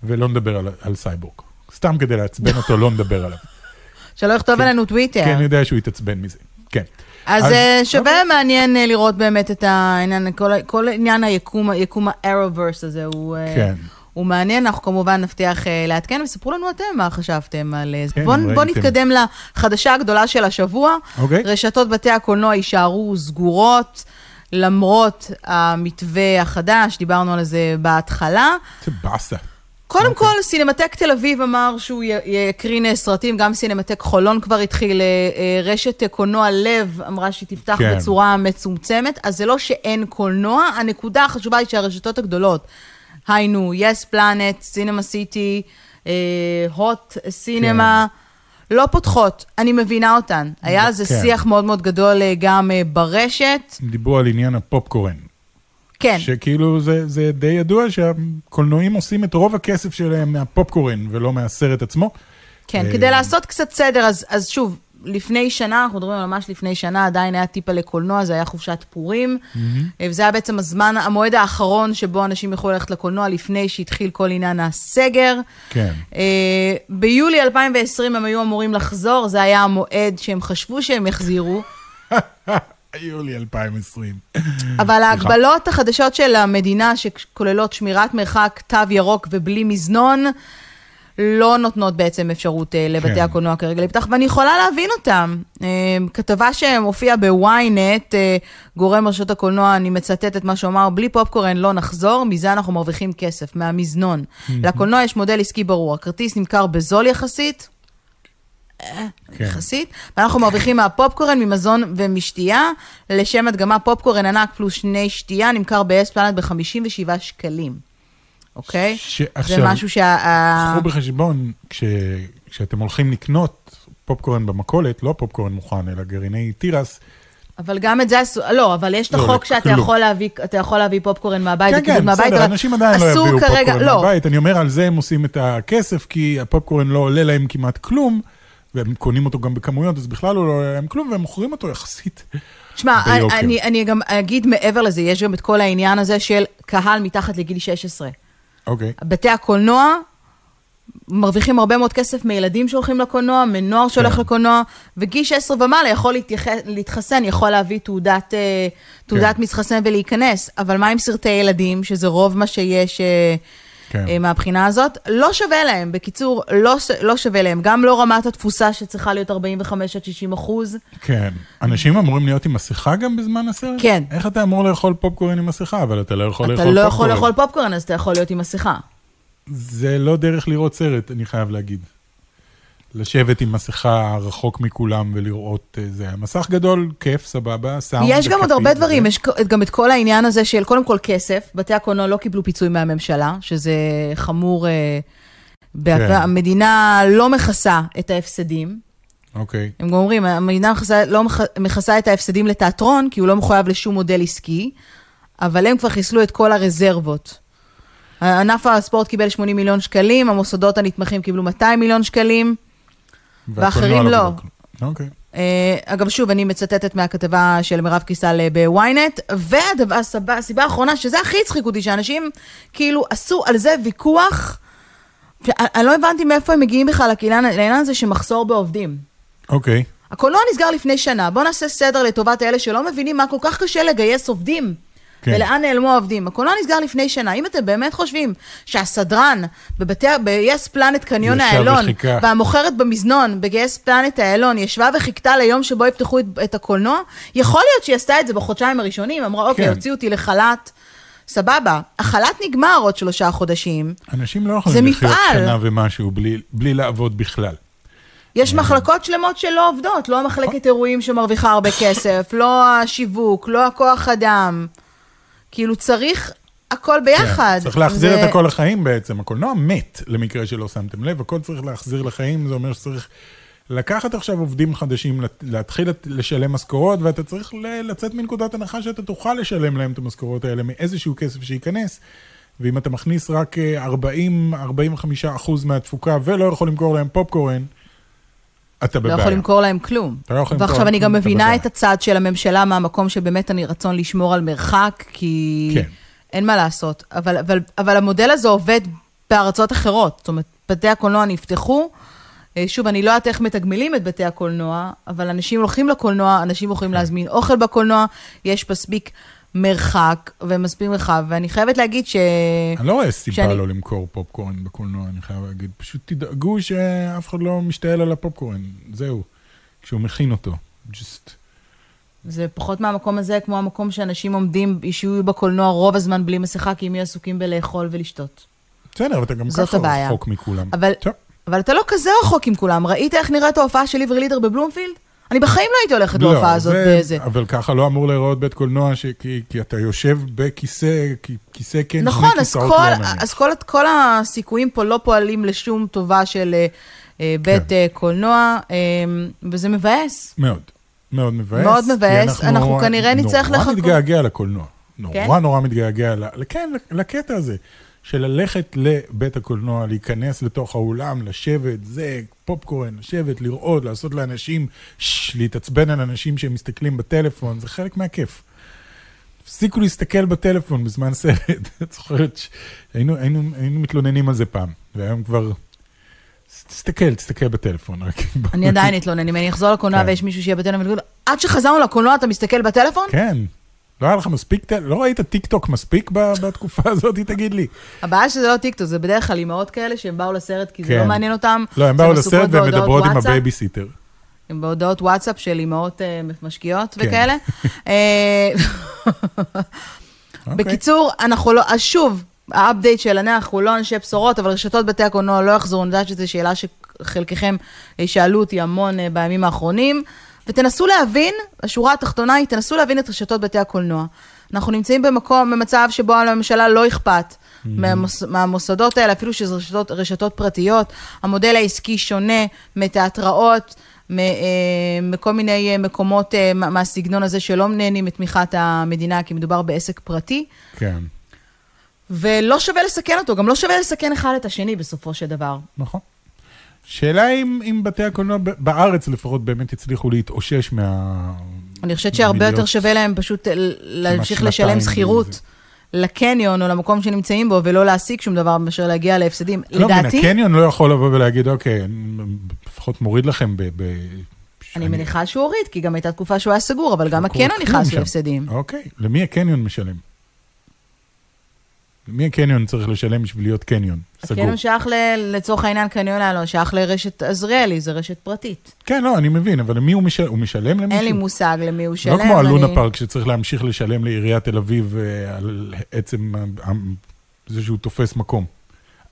ולא נדבר על, על סייבורג. סתם כדי לעצבן אותו, לא נדבר עליו. [LAUGHS] שלא יכתוב כן. עלינו טוויטר. כי אני יודע שהוא יתעצבן מזה. כן. אז אז- אה, שווה אוקיי. מעניין אה, לראות באמת את העניין, כל, כל עניין היקום, היקום הארוורס הזה, הוא, אה, כן. הוא מעניין, אנחנו כמובן נבטיח אה, לעדכן, וספרו לנו אתם מה חשבתם על זה. כן, בואו בוא. נתקדם לחדשה הגדולה של השבוע. אוקיי. רשתות בתי הקולנוע יישארו סגורות, למרות המתווה החדש, דיברנו על זה בהתחלה. זה באסה. קודם אוקיי. כל, סינמטק תל אביב אמר שהוא יקרין אה, סרטים, גם סינמטק חולון כבר התחיל, אה, אה, רשת קולנוע לב אמרה שהיא תפתח כן. בצורה מצומצמת, אז זה לא שאין קולנוע, הנקודה החשובה היא שהרשתות הגדולות, היינו, יס פלנט, סינמה סיטי, הוט סינמה, לא פותחות, אני מבינה אותן. היה על זה כן. שיח מאוד מאוד גדול גם ברשת. דיברו על עניין הפופקורן. כן, שכאילו זה, זה די ידוע שהקולנועים עושים את רוב הכסף שלהם מהפופקורן ולא מהסרט עצמו. כן, אה, כדי לעשות קצת סדר, אז, אז שוב, לפני שנה, אנחנו מדברים על ממש לפני שנה, עדיין היה טיפה לקולנוע, זה היה חופשת פורים, אה, וזה היה בעצם הזמן, המועד האחרון שבו אנשים יכלו ללכת לקולנוע לפני שהתחיל כל עניין הסגר. כן. אה, ביולי 2020 הם היו אמורים לחזור, זה היה המועד שהם חשבו שהם יחזירו, [LAUGHS] יולי 2020. אבל ההגבלות החדשות של המדינה, שכוללות שמירת מרחק, תו ירוק ובלי מזנון, לא נותנות בעצם אפשרות אה, לבתי כן. הקולנוע כרגע לפתח, ואני יכולה להבין אותם. אה, כתבה שמופיעה בוויינט, אה, גורם רשות הקולנוע, אני מצטט את מה שהוא אמר, בלי פופקורן לא נחזור, מזה אנחנו מרוויחים כסף, מהמזנון. לקולנוע יש מודל עסקי ברור, הכרטיס נמכר בזול יחסית. יחסית, ואנחנו מרוויחים מהפופקורן, ממזון ומשתייה. לשם הדגמה, פופקורן ענק פלוס שני שתייה נמכר ב-S פלנט ב-57 שקלים, אוקיי? זה משהו שה... קחו בחשבון, כש, כשאתם הולכים לקנות פופקורן במכולת, לא פופקורן מוכן, אלא גרעיני תירס, אבל גם את זה אסור, לא, אבל יש את לא, החוק שאתה. יכול להביא, אתה יכול להביא פופקורן מהבית, כן, כן, בסדר, אנשים עדיין לא יביאו פופקורן לא. מהבית. אני אומר, על זה הם עושים את הכסף, כי הפופקורן לא עולה להם כמעט כלום, והם קונים אותו גם בכמויות, אז בכלל הוא לא עולה להם כלום, והם מוכרים אותו יחסית. שמע. אני, אני גם אגיד מעבר לזה, יש גם את כל העניין הזה של קהל מתחת לגיל 16. אוקיי. בתי הקולנוע מרוויחים הרבה מאוד כסף מילדים שהולכים לקולנוע, מנוער שהולך כן. לקולנוע, וגיל 16 ומעלה יכול להתייח... להתחסן, יכול להביא תעודת, אה, תעודת כן. מתחסן ולהיכנס. אבל מה עם סרטי ילדים, שזה רוב מה שיש... כן. אה, מהבחינה הזאת. לא שווה להם, בקיצור, לא, לא שווה להם. גם לא רמת התפוסה שצריכה להיות 45 עד 60 אחוז. כן. אנשים אמורים להיות עם מסכה גם בזמן הסרט? כן. איך אתה אמור לאכול פופקורן עם מסכה, אבל אתה לא יכול אתה לאכול לא פופקורן? יכול לאכול פופקורן, אז אתה יכול להיות עם מסכה. זה לא דרך לראות סרט, אני חייב להגיד. לשבת עם מסכה רחוק מכולם ולראות אה, זה. המסך גדול, כיף, סבבה, סאונד. יש גם עוד הרבה דברים. יש גם את כל העניין הזה של קודם כל כסף, בתי הקולנוע לא קיבלו פיצוי מהממשלה, שזה חמור, אה, כן. המדינה לא מכסה את ההפסדים. אוקיי. הם גם אומרים, המדינה מכסה, לא מכ- מכסה את ההפסדים לתיאטרון, כי הוא לא מחויב לשום מודל עסקי, אבל הם כבר חיסלו את כל הרזרבות. ענף הספורט קיבל 80 מיליון שקלים, המוסדות הנתמכים קיבלו 200 מיליון שקלים. ואחרים לא. כלום. אוקיי. אה, אגב, שוב, אני מצטטת מהכתבה של מירב קיסל אה, בוויינט, והסיבה האחרונה, שזה הכי הצחיק אותי, שאנשים כאילו עשו על זה ויכוח, ואני לא הבנתי מאיפה הם מגיעים בכלל לעניין לעניין הזה של מחסור בעובדים. אוקיי. הקולנוע נסגר לפני שנה, בואו נעשה סדר לטובת אלה שלא מבינים מה כל כך קשה לגייס עובדים. כן. ולאן נעלמו העובדים? הקולנוע נסגר לפני שנה. אם אתם באמת חושבים שהסדרן בבתי, ב-yes פלנט קניון וחיכה. והמוכרת במזנון ב-yes פלנט האלון, ישבה וחיכתה ליום שבו יפתחו את, את הקולנוע, יכול להיות שהיא עשתה את זה בחודשיים הראשונים, אמרה, אוקיי, כן. הוציאו אותי לחל"ת, סבבה. החל"ת נגמר עוד שלושה חודשים. אנשים לא יכולים לחיות מפעל. שנה ומשהו בלי, בלי לעבוד בכלל. יש מחלקות שלמות שלא עובדות, לא המחלקת אירועים שמרוויחה הרבה [LAUGHS] כסף, לא השיווק, לא הכוח אדם. כאילו צריך הכל ביחד. כן, צריך להחזיר זה- את הכל לחיים בעצם. הקולנוע מת, למקרה שלא שמתם לב, הכל צריך להחזיר לחיים, זה אומר שצריך לקחת עכשיו עובדים חדשים, להתחיל לשלם משכורות, ואתה צריך לצאת מנקודת הנחה שאתה תוכל לשלם להם את המשכורות האלה מאיזשהו כסף שייכנס. ואם אתה מכניס רק אה, 40-45 אחוז מהתפוקה ולא יכול למכור להם פופקורן, אתה לא בבעיה. יכול למכור להם כלום. אתה לא יכול למכור ועכשיו אני גם מבינה. את הצד של הממשלה מהמקום שבאמת אני רצון לשמור על מרחק, כי כן. אין מה לעשות. אבל, אבל, אבל המודל הזה עובד בארצות אחרות. זאת אומרת, בתי הקולנוע נפתחו. אה, שוב, אני לא יודעת איך מתגמלים את בתי הקולנוע, אבל אנשים הולכים לקולנוע, אנשים יכולים כן. להזמין אוכל בקולנוע, יש מספיק מרחק ומספיק מרחב, ואני חייבת להגיד ש... אני לא רואה סיבה שאני- לא למכור פופקורן בקולנוע, אני חייב להגיד. פשוט תדאגו שאף אחד לא משתעל על הפופקורן, זהו. כשהוא מכין אותו. just... זה פחות מהמקום הזה, כמו המקום שאנשים עומדים, שיהיו בקולנוע רוב הזמן בלי מסכה, כי הם יהיו עסוקים בלאכול ולשתות. בסדר, אבל אתה גם ככה הבעיה. רחוק מכולם. אבל, טוב. אבל אתה לא כזה רחוק עם כולם. ראית איך נראית ההופעה של עברי לידר בבלומפילד? אני בחיים לא הייתי הולכת להופעה הזאת זה- באיזה... אבל ככה לא אמור להיראות בית קולנוע, ש... כי, כי אתה יושב בכיסא, כי- כיסא כן, נכון, שני אז, כיסאות כל, לא. אז כל, כל הסיכויים פה לא פועלים לשום טובה של אה, אה, בית כן. אה, קולנוע, אה, וזה מבאס. מאוד, מאוד מבאס. מאוד מבאס. אנחנו כנראה נצטרך נורא לחכות. מתגעגע לקולנוע. נורא כן? נורא מתגעגע, ל- כן, לקטע הזה. של ללכת לבית הקולנוע, להיכנס לתוך האולם, לשבת, זה, פופקורן, לשבת, לראות, לעשות לאנשים, שש, להתעצבן על אנשים שהם מסתכלים בטלפון, זה חלק מהכיף. תפסיקו להסתכל בטלפון בזמן [LAUGHS] סרט. את זוכרת שהיינו היינו, היינו מתלוננים על זה פעם, והיום כבר... תסתכל, תסתכל בטלפון. אני עדיין אתלונן, אם אני אחזור לקולנוע כן. ויש מישהו שיהיה בטלפון, עד שחזרנו לקולנוע אתה מסתכל בטלפון? כן. לא היה לך מספיק, לא ראית טיק טוק מספיק בתקופה [LAUGHS] הזאת, תגיד לי. הבעיה שזה לא טיקטוק, זה בדרך כלל אימהות כאלה שהם באו לסרט כי זה כן. לא מעניין אותם. לא, הם באו לסרט בהודעות מדברות עם. הבייביסיטר. הם בהודעות וואטסאפ של אימהות אה, משקיעות כן. וכאלה. [LAUGHS] אה, אוקיי. בקיצור, אנחנו לא, אז שוב, ה update של אנחנו לא אנשי בשורות, אבל רשתות בתי הקולנוע לא יחזרו, אני יודעת שזו שאלה שחלקכם אה, שאלו אותי המון בימים האחרונים, ותנסו להבין, השורה התחתונה היא, תנסו להבין את רשתות בתי הקולנוע. אנחנו נמצאים במקום, במצב שבו לממשלה לא אכפת מהמוס, מהמוסדות האלה, אפילו שזה רשתות, רשתות פרטיות. המודל העסקי שונה מתיאטראות, אה, מכל מיני אה, מקומות אה, מה- מהסגנון הזה שלא נהנים מתמיכת המדינה, כי מדובר בעסק פרטי. כן, ולא שווה לסכן אותו, גם לא שווה לסכן אחד את השני בסופו של דבר. נכון. שאלה אם, אם בתי הקולנוע בארץ לפחות באמת הצליחו להתאושש מה... אני חושבת שהרבה יותר שווה להם פשוט להמשיך לשלם שכירות. לקניון או למקום שנמצאים בו, ולא להשיג שום דבר מאשר להגיע להפסדים. לא, מן לדעתי, הקניון לא יכול לבוא ולהגיד, אוקיי, אני לפחות מוריד לכם ב... ב... אני מניחה שהוא הוריד, כי גם הייתה תקופה שהוא היה סגור, אבל גם לא הקניון נכנס שם. להפסדים. אוקיי, למי הקניון משלם? מי הקניון צריך לשלם בשביל להיות קניון? סגור. הקניון שייך ל- לצורך העניין קניון אלון, שייך לרשת עזריאלי, זה רשת פרטית. כן, לא, אני מבין, אבל למי הוא משלם? הוא משלם למישהו? אין לי מושג למי הוא שלם. לא כמו הלונה אני- פארק שצריך להמשיך לשלם לעיריית תל אביב אה, על עצם זה שהוא תופס מקום.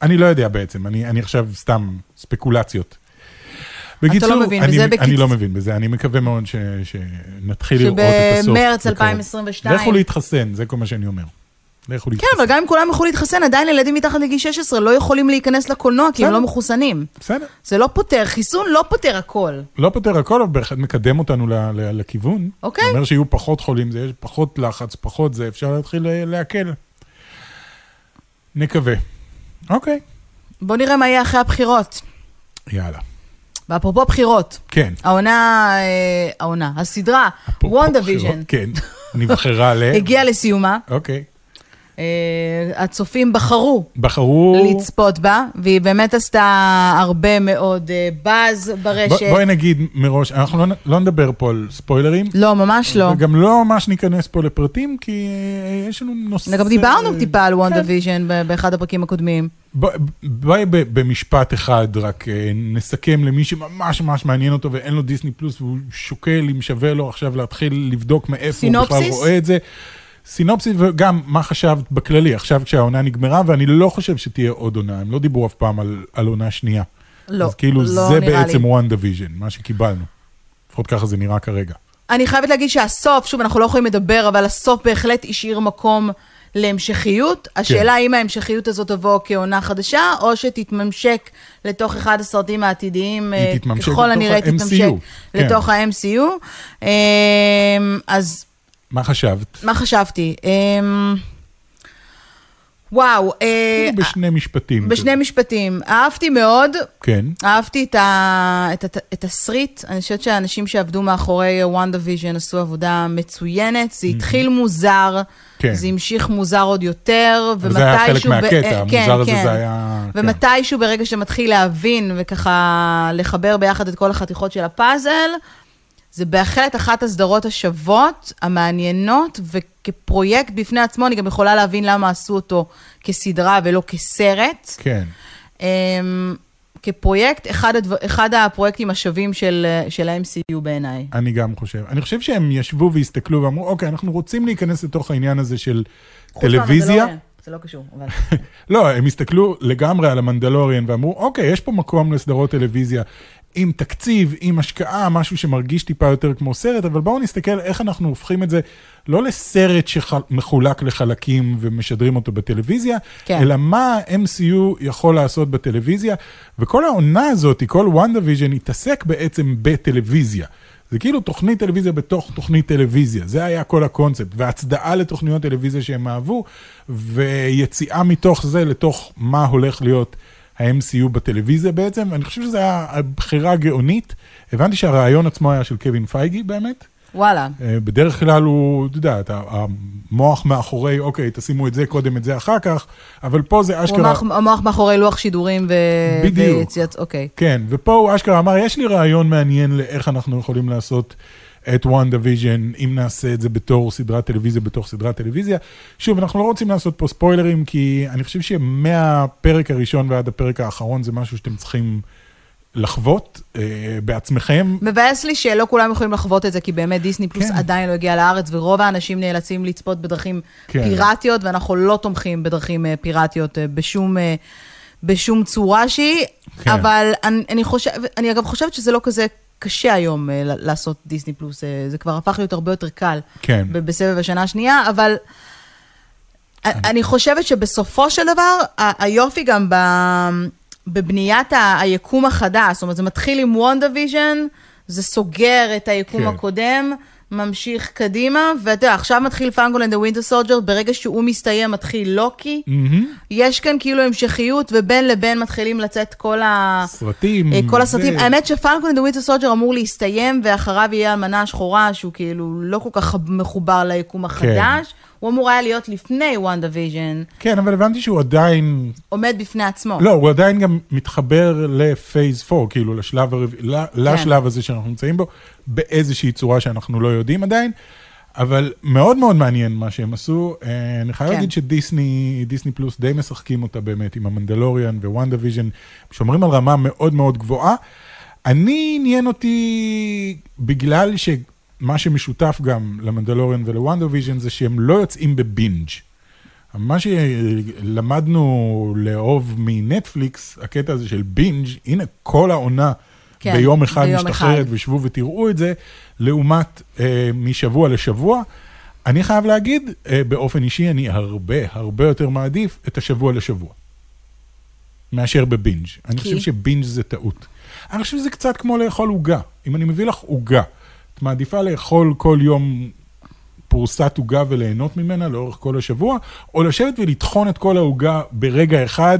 אני לא יודע בעצם, אני, אני עכשיו סתם ספקולציות. בקיצור, מבין אני, בזה אני בקיצ- לא מבין בזה, אני מקווה מאוד ש, שנתחיל לראות את הסוף. שבמרץ בקרוב. 2022... לכו להתחסן, זה כל מה שאני אומר. כן, להתחסן. אבל גם אם כולם יכלו להתחסן, עדיין ילדים מתחת לגיל 16 לא יכולים להיכנס לקולנוע כי הם. לא מחוסנים. בסדר. זה לא פותר, חיסון לא פותר הכל. לא פותר הכל, אבל בהחלט מקדם אותנו לכיוון. אוקיי. זה אומר שיהיו פחות חולים, זה יש פחות לחץ, פחות זה, אפשר להתחיל אה, להקל. נקווה. אוקיי. בואו נראה מה יהיה אחרי הבחירות. יאללה. ואפרופו בחירות, כן. העונה, אה, העונה, הסדרה, וונדה ויז'ן, כן. נבחרה ל... הגיעה לסיומה. אוקיי. אה, הצופים בחרו בחרו... לצפות בה, והיא באמת עשתה הרבה מאוד אה, באז ברשת. בואי נגיד מראש, אנחנו לא, לא נדבר פה על ספוילרים. לא, ממש לא. וגם לא ממש ניכנס פה לפרטים, כי אה, יש לנו נושא... גם דיברנו טיפה על וונדה כן. ויז'ן באחד הפרקים הקודמים. בוא- בואי במשפט אחד רק נסכם למי שממש ממש מעניין אותו ואין לו דיסני פלוס והוא שוקל אם שווה לו עכשיו להתחיל לבדוק מאיפה הוא בכלל? רואה את זה. סינופסיס וגם מה חשבת בכללי עכשיו כשהעונה נגמרה ואני לא חושב שתהיה עוד עונה, הם לא דיברו אף פעם על, על עונה שנייה. לא, אז כאילו לא זה בעצם. וונדה ויז'ן, מה שקיבלנו. לפחות ככה זה נראה כרגע. אני חייבת להגיד שהסוף, שוב, אנחנו לא יכולים לדבר, אבל הסוף בהחלט השאיר מקום להמשכיות. השאלה האם ההמשכיות הזאת תבוא כעונה חדשה, או שתתממשק לתוך אחד הסרטים העתידיים, אה, ככל הנראה תתממשק כן. לתוך ה-MCU. אה, אז מה חשבת? מה חשבתי? אה, וואו, אה, כאילו בשני משפטים. בשני משפטים. אהבתי מאוד, כן. אהבתי את, ה... את, הת- את התסריט, אני חושבת שהאנשים שעבדו מאחורי וונדה ויז'ן עשו עבודה מצוינת, זה התחיל מוזר, כן. זה המשיך מוזר עוד יותר, זה היה חלק. ב- מהקטע, אה, המוזר הזה זה היה... כן. ומתישהו ברגע שמתחיל להבין וככה לחבר ביחד את כל החתיכות של הפאזל, זה בהחלט אחת הסדרות השוות, המעניינות, וכפרויקט בפני עצמו, אני גם יכולה להבין למה עשו אותו כסדרה ולא כסרט. כן. אמ, כפרויקט, אחד, הדבר, אחד הפרויקטים השווים של, של ה-MCU בעיניי. אני גם חושב. אני חושב שהם ישבו והסתכלו ואמרו, אוקיי, אנחנו רוצים להיכנס לתוך העניין הזה של טלוויזיה. זה לא קשור, אבל... [LAUGHS] לא, הם הסתכלו לגמרי על המנדלוריאן ואמרו, אוקיי, יש פה מקום לסדרות טלוויזיה עם תקציב, עם השקעה, משהו שמרגיש טיפה יותר כמו סרט, אבל בואו נסתכל איך אנחנו הופכים את זה לא לסרט שמחולק לחלקים ומשדרים אותו בטלוויזיה, כן. אלא מה ה-MCU יכול לעשות בטלוויזיה, וכל העונה הזאת, כל וונדה ויז'ן, התעסק בעצם בטלוויזיה. זה כאילו תוכנית טלוויזיה בתוך תוכנית טלוויזיה, זה היה כל הקונספט, והצדעה לתוכניות טלוויזיה שהם אהבו, ויציאה מתוך זה לתוך מה הולך להיות ה-MCU בטלוויזיה בעצם, ואני חושב שזו הייתה בחירה גאונית. הבנתי שהרעיון עצמו היה של קווין פייגי באמת. וואלה. אה, בדרך כלל הוא, אתה יודע, המוח מאחורי, אוקיי, תשימו את זה קודם, את זה אחר כך, אבל פה זה הוא אשכרה... המוח, המוח מאחורי לוח שידורים ו... בדיוק. ויציאת, אוקיי. כן, ופה הוא אשכרה אמר, יש לי רעיון מעניין לאיך אנחנו יכולים לעשות את וונדה ויז'ן, אם נעשה את זה בתור סדרת טלוויזיה, בתוך סדרת טלוויזיה. שוב, אנחנו לא רוצים לעשות פה ספוילרים, כי אני חושב שמהפרק הראשון ועד הפרק האחרון זה משהו שאתם צריכים לחוות אה, בעצמכם. מבאס לי שלא כולם יכולים לחוות את זה, כי באמת דיסני פלוס כן. עדיין לא הגיע לארץ, ורוב האנשים נאלצים לצפות בדרכים כן. פיראטיות, ואנחנו לא תומכים בדרכים אה, פיראטיות אה, בשום, אה, בשום צורה שהיא, כן. אבל אני, אני, חושב, אני אגב חושבת שזה לא כזה קשה היום אה, לעשות דיסני פלוס, אה, זה כבר הפך להיות הרבה יותר קל כן. בסבב השנה השנייה, אבל אני חושבת שבסופו של דבר, היופי גם ב... בבניית ה- היקום החדש, זאת אומרת, זה מתחיל עם וונדה ויז'ן, זה סוגר את היקום כן. הקודם, ממשיך קדימה, ואתה יודע, עכשיו מתחיל Falcon and ה Winter Soldier, ברגע שהוא מסתיים מתחיל לוקי. מהמם. יש כאן כאילו המשכיות, ובין לבין מתחילים לצאת כל ה... סרטים. אה, כל הסרטים, זה- האמת ש Falcon and Winter Soldier אמור להסתיים, ואחריו יהיה האלמנה השחורה, שהוא כאילו לא כל כך מחובר ליקום החדש. הוא אמור היה להיות לפני וונדה ויז'ן, כן, אבל הבנתי שהוא עדיין, עומד בפני עצמו. לא, הוא עדיין גם מתחבר ל Phase 4, כאילו לשלב, הרב... ל- לשלב הזה שאנחנו נמצאים בו, באיזושהי צורה שאנחנו לא יודעים עדיין. אבל מאוד מאוד מעניין מה שהם עשו. אה, אני חייב כן. להגיד שדיסני, דיסני פלוס די משחקים אותה באמת עם המנדלוריאן ווונדה ויז'ן, שומרים על רמה מאוד מאוד גבוהה. אני עניין אותי בגלל שמה שמשותף גם למנדלוריאן ולוונדה ויז'ן זה שהם לא יוצאים ב binge. מה שלמדנו לאהוב מנטפליקס, הקטע הזה של binge, הנה כל העונה כן, ביום אחד ביום משתחררת, אחד. ושבו ותראו את זה, לעומת אה, משבוע לשבוע. אני חייב להגיד, אה, באופן אישי, אני הרבה, הרבה יותר מעדיף את השבוע לשבוע, מאשר בבינג'. אני כי? חושב שבינג' זה טעות. אני חושב שזה קצת כמו לאכול עוגה. אם אני מביא לך עוגה, את מעדיפה לאכול כל יום פרוסת עוגה וליהנות ממנה לאורך כל השבוע, או לשבת ולטחון את כל העוגה ברגע אחד,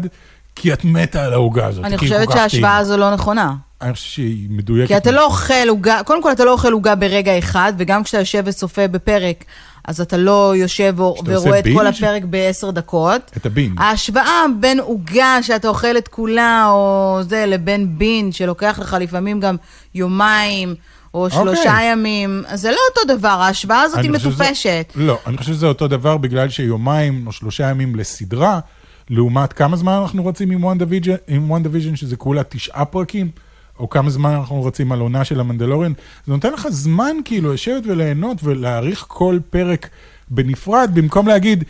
כי את מתה על העוגה הזאת. אני חושבת שההשוואה. הזו לא נכונה. אני חושב שהיא מדויקת. כי אתה לא אוכל עוגה, קודם כל אתה לא אוכל עוגה ברגע אחד, וגם כשאתה יושב וצופה בפרק, אז אתה לא יושב ורואה את כל בינג'? הפרק בעשר דקות. את הבינג'. ההשוואה בין עוגה שאתה אוכל את כולה, או זה, לבין בין, שלוקח לך לפעמים גם יומיים, או שלושה אוקיי. ימים, אז זה לא אותו דבר, ההשוואה הזאת היא חושב שזה- מטופשת. לא, אני חושב שזה אותו דבר בגלל שיומיים או שלושה ימים לסדרה, לעומת כמה זמן אנחנו רצים עם וונדה ויז'ן, עם וונדה ויז'ן שזה כולה תשעה פרקים, או כמה זמן אנחנו רצים על עונה של המנדלוריאן, זה נותן לך זמן כאילו לשבת וליהנות ולהעריך כל פרק בנפרד, במקום להגיד,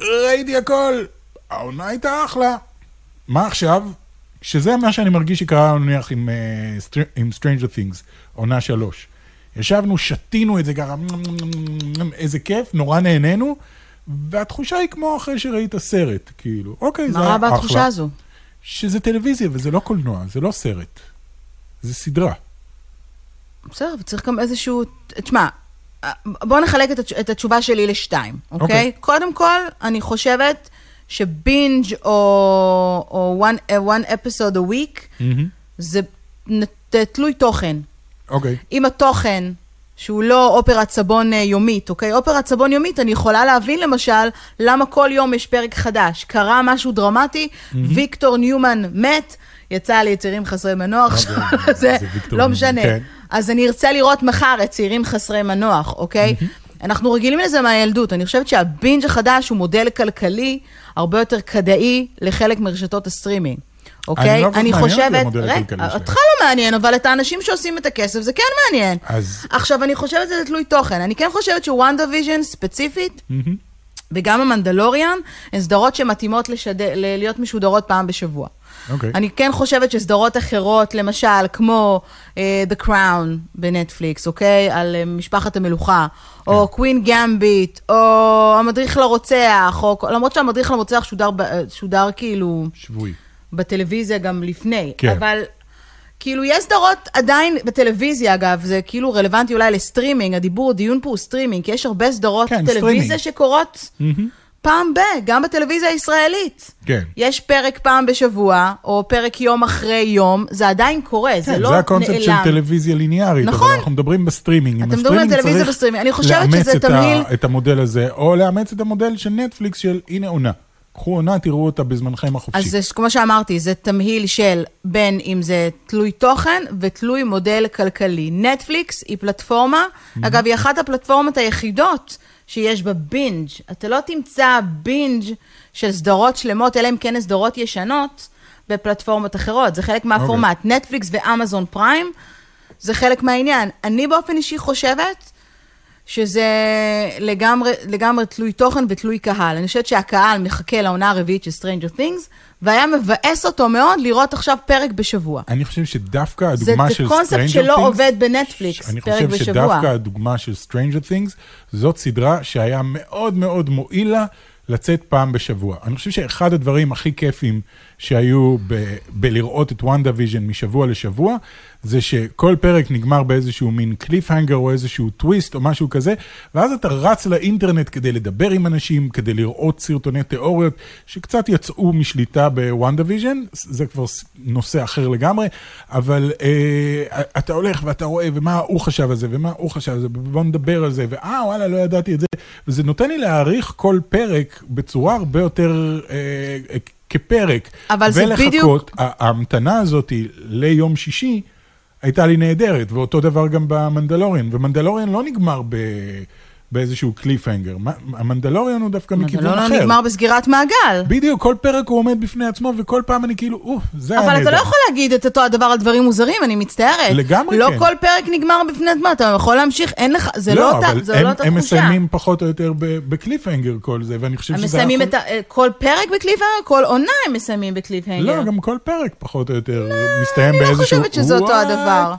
ראיתי הכל, העונה הייתה אחלה. מה עכשיו? שזה מה שאני מרגיש שקרה לנו נניח עם, אה, סטר- עם Stranger Things, עונה שלוש. ישבנו, שתינו את זה ככה, איזה כיף, נורא נהנינו, והתחושה היא כמו אחרי שראית סרט, כאילו, אוקיי, זה מה היה רע אחלה. בתחושה הזו? שזה טלוויזיה וזה לא קולנוע, זה לא סרט. זה סדרה. בסדר, וצריך גם איזשהו... תשמע, בואו נחלק את, התש... את התשובה שלי לשתיים, אוקיי? אוקיי. קודם כל, אני חושבת שבינג' או, one, uh, one episode a week, זה תלוי תוכן. אוקיי. אם התוכן, שהוא לא אופרת סבון אה, יומית, אוקיי? אופרת סבון יומית, אני יכולה להבין למשל למה כל יום יש פרק חדש. קרה משהו דרמטי, ויקטור ניומן מת, יצא לצעירים חסרי מנוח, אוקיי, [LAUGHS] זה זה לא משנה. כן. אז אני ארצה לראות מחר את צעירים חסרי מנוח, אוקיי? אנחנו רגילים לזה מהילדות. אני חושבת שה binge החדש הוא מודל כלכלי הרבה יותר כדאי לחלק מרשתות הסטרימינג. אוקיי? לא כל כך מעניין אותי המודל רגע. אותך לא מעניין, אבל את האנשים שעושים את הכסף זה כן מעניין. אז- עכשיו, אני חושבת שזה תלוי תוכן. אני כן חושבת שוונדה ויז'ן ספציפית, וגם המנדלוריאן, הן סדרות שמתאימות לשד... להיות משודרות פעם בשבוע. אוקיי. אני כן חושבת שסדרות אחרות, למשל, כמו uh, The Crown בנטפליקס, אוקיי? על uh, משפחת המלוכה, או Queen's Gambit, או המדריך לרוצח, או... למרות שהמדריך לרוצח שודר, ב- שודר כאילו שבועי. בטלוויזיה גם לפני. כן. אבל כאילו, יש סדרות עדיין בטלוויזיה, אגב, זה כאילו רלוונטי אולי לסטרימינג, הדיבור, הדיון פה הוא סטרימינג, כי יש הרבה סדרות כן, טלוויזיה סטרימינג. שקורות פעם ב, גם בטלוויזיה הישראלית. כן. יש פרק פעם בשבוע, או פרק יום אחרי יום, זה עדיין קורה, זה כן, לא זה הקונספט של נעלם. טלוויזיה ליניארית, נכון. אבל אנחנו מדברים בסטרימינג. אתם מדברים על טלוויזיה בסטרימינג. אני חושבת לאמץ שזה תמהיל- את המודל הזה, או לאמץ את המודל של נטפליקס של הנה עונה. קחו עונה, תראו אותה בזמנכם החופשי. אז זה, כמו שאמרתי, זה תמהיל של בין אם זה תלוי תוכן ותלוי מודל כלכלי. נטפליקס היא פלטפורמה, אגב, היא אחת הפלטפורמות היחידות שיש בה בינג'. אתה לא תמצא בינג' של סדרות שלמות, אלא אם כן סדרות ישנות, בפלטפורמות אחרות. זה חלק מהפורמט. נטפליקס ואמזון פריים, זה חלק מהעניין. אני באופן אישי חושבת שזה לגמרי, לגמרי תלוי תוכן ותלוי קהל. אני חושבת שהקהל מחכה לעונה הרביעית של Stranger Things, והיה מבאס אותו מאוד לראות עכשיו פרק בשבוע. אני חושב שדווקא זה הדוגמה זה של קונספט Stranger שלא Things- עובד בנטפליקס, אני פרק חושב בשבוע. שדווקא הדוגמה של Stranger Things, זאת סדרה שהיה מאוד מאוד מועיל לה לצאת פעם בשבוע. אני חושב שאחד הדברים הכי כיפים שהיו ב- בלראות את וונדה ויז'ן משבוע לשבוע, זה שכל פרק נגמר באיזשהו מין cliffhanger או איזשהו טוויסט או משהו כזה, ואז אתה רץ לאינטרנט כדי לדבר עם אנשים, כדי לראות סרטוני תיאוריות שקצת יצאו משליטה ב WandaVision, זה כבר נושא אחר לגמרי, אבל אה, אתה הולך ואתה רואה, ומה הוא חשב על זה, ומה הוא חשב על זה, ובוא נדבר על זה, ואה, וואלה, לא ידעתי את זה, וזה נותן לי להעריך כל פרק בצורה הרבה יותר אה, אה, כפרק. אבל זה ולחכות, בדיוק- ה- ההמתנה הזאת ליום שישי הייתה לי נהדרת, ואותו דבר גם במנדלוריאן, ומנדלוריאן לא נגמר ב... באיזשהו קליפהנגר. המנדלוריון הוא דווקא מכיוון לא אחר. נגמר בסגירת מעגל. בדיוק, כל פרק הוא עומד בפני עצמו, וכל פעם אני כאילו, או, זה היה אבל אתה לא נהדר. יכול להגיד את אותו הדבר על דברים מוזרים, אני מצטערת. לגמרי לא כן. כל פרק נגמר בפני עצמו, אתה יכול להמשיך, אין לך, זה לא אותה אבל זה הם, לא אותה הם תחושה. מסיימים פחות או יותר בקליפהנגר כל זה, ואני חושב הם שזה... מסיימים יכול- את. אה, כל פרק ב cliffhanger? כל עונה הם מסיימים ב cliffhanger. לא, גם כל פרק פחות או יותר מסתיים אני לא באיזשהו... חושבת שזה אותו? הדבר.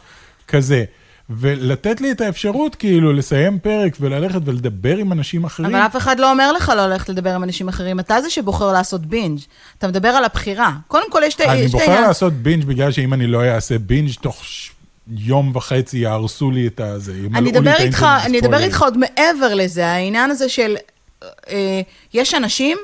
כזה. ולתת לי את האפשרות כאילו לסיים פרק וללכת ולדבר עם אנשים אחרים. אבל אף אחד לא אומר לך לא ללכת לדבר עם אנשים אחרים. אתה זה שבוחר לעשות binge. אתה מדבר על הבחירה. קודם כל, יש את אני יש את בוחר העניין... לעשות binge בגלל שאם אני לא אעשה בינג' תוך ש- יום וחצי יהרסו לי את הזה. ימלאו אני אדבר איתך, אני אדבר. איתך עוד מעבר לזה, העניין הזה של, אה, יש אנשים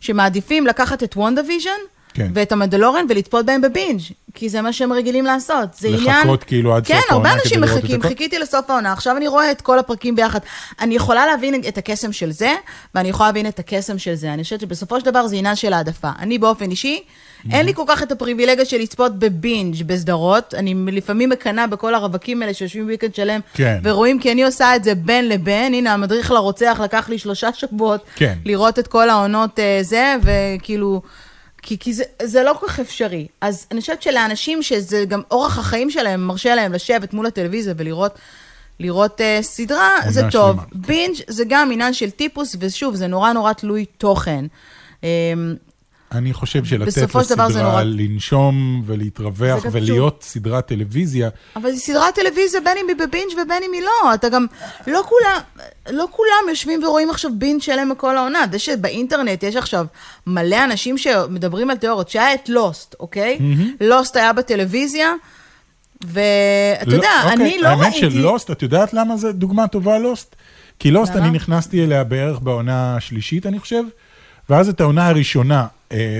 שמעדיפים לקחת את WandaVision, כן. ואת המנדלוריאן ולצפות בהם ב binge, כי זה מה שהם רגילים לעשות. זה לחכות עניין... כאילו עד סוף כן, הרבה העונה אנשים כדי לראות את מחכים? חיכיתי לסוף העונה, עכשיו אני רואה את כל הפרקים ביחד. אני יכולה להבין את הקסם של זה, ואני יכולה להבין את הקסם של זה. אני חושבת שבסופו של דבר זה עניין של העדפה. אני באופן אישי, אין לי כל כך את הפריבילגיה של לצפות ב binge בסדרות. אני לפעמים מקנאה בכל הרווקים האלה שיושבים weekend שלם, כן. ורואים כי אני עושה את זה בין לבין. הנה, המדריך לרוצח לקח לי שלושה שבועות כן. לראות את כל העונות אה, זה, וכאילו... כי, כי זה, זה לא כל כך אפשרי. אז אני חושבת שלאנשים שזה גם אורח החיים שלהם, מרשה להם לשבת מול הטלוויזיה ולראות לראות uh, סדרה, זה טוב. שלמה, כן. בינג' זה גם עניין של טיפוס, ושוב, זה נורא נורא תלוי תוכן. Um, אני חושב שלתת לסדרה נורא- לנשום ולהתרווח ולהיות סדרת טלוויזיה, אבל זו סדרת טלוויזיה, בין אם היא בבינג' ובין אם היא לא. אתה גם, לא כולם, לא כולם יושבים ורואים עכשיו בינג' שלם בכל העונה. זה שבאינטרנט יש עכשיו מלא אנשים שמדברים על תיאוריות, שהיה את לוסט, אוקיי? לוסט היה בטלוויזיה, ואתה יודע, אוקיי, אני לא האמת ראיתי... של לוסט, את יודעת למה זה דוגמה טובה לוסט? כי לוסט? אני נכנסתי אליה בערך בעונה השלישית, אני חושב, ואז את העונה הראשונה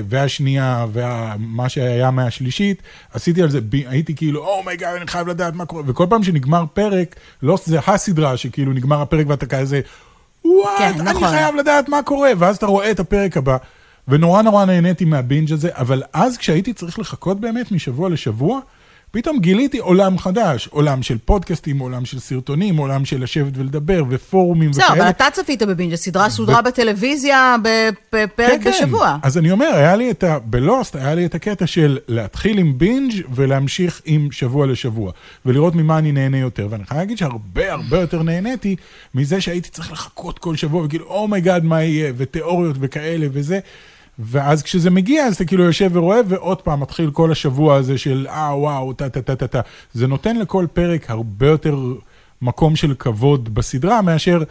והשנייה ומה שהיה מהשלישית, עשיתי על זה, הייתי כאילו, oh my God, אני חייב לדעת מה קורה, וכל פעם שנגמר פרק, לוסט זה הסדרה שכאילו נגמר הפרק ואתה כזה, וואט, כן, אני נכון. חייב לדעת מה קורה, ואז אתה רואה את הפרק הבא. ונורא נורא נהניתי מהבינג' הזה, אבל אז כשהייתי צריך לחכות באמת משבוע לשבוע, פתאום גיליתי עולם חדש, עולם של פודקאסטים, עולם של סרטונים, עולם של לשבת ולדבר, ופורומים בסדר, אבל וכאלה. אתה צפית בבינג', הסדרה סודרה בטלוויזיה בפרק כן, כן. בשבוע. אז אני אומר, היה לי את ה... בלוסט היה לי את הקטע של להתחיל עם בינג' ולהמשיך עם שבוע לשבוע, ולראות ממה אני נהנה יותר. ואני חייב להגיד שהרבה הרבה יותר נהניתי מזה שהייתי צריך לחכות כל שבוע, וכאילו, oh my God, מה יהיה, ותיאוריות וכאלה וזה. ואז כשזה מגיע, אז אתה כאילו יושב ורואה, ועוד פעם מתחיל כל השבוע הזה של אה, וואו, טה טה טה טה טה. זה נותן לכל פרק הרבה יותר מקום של כבוד בסדרה, מאשר...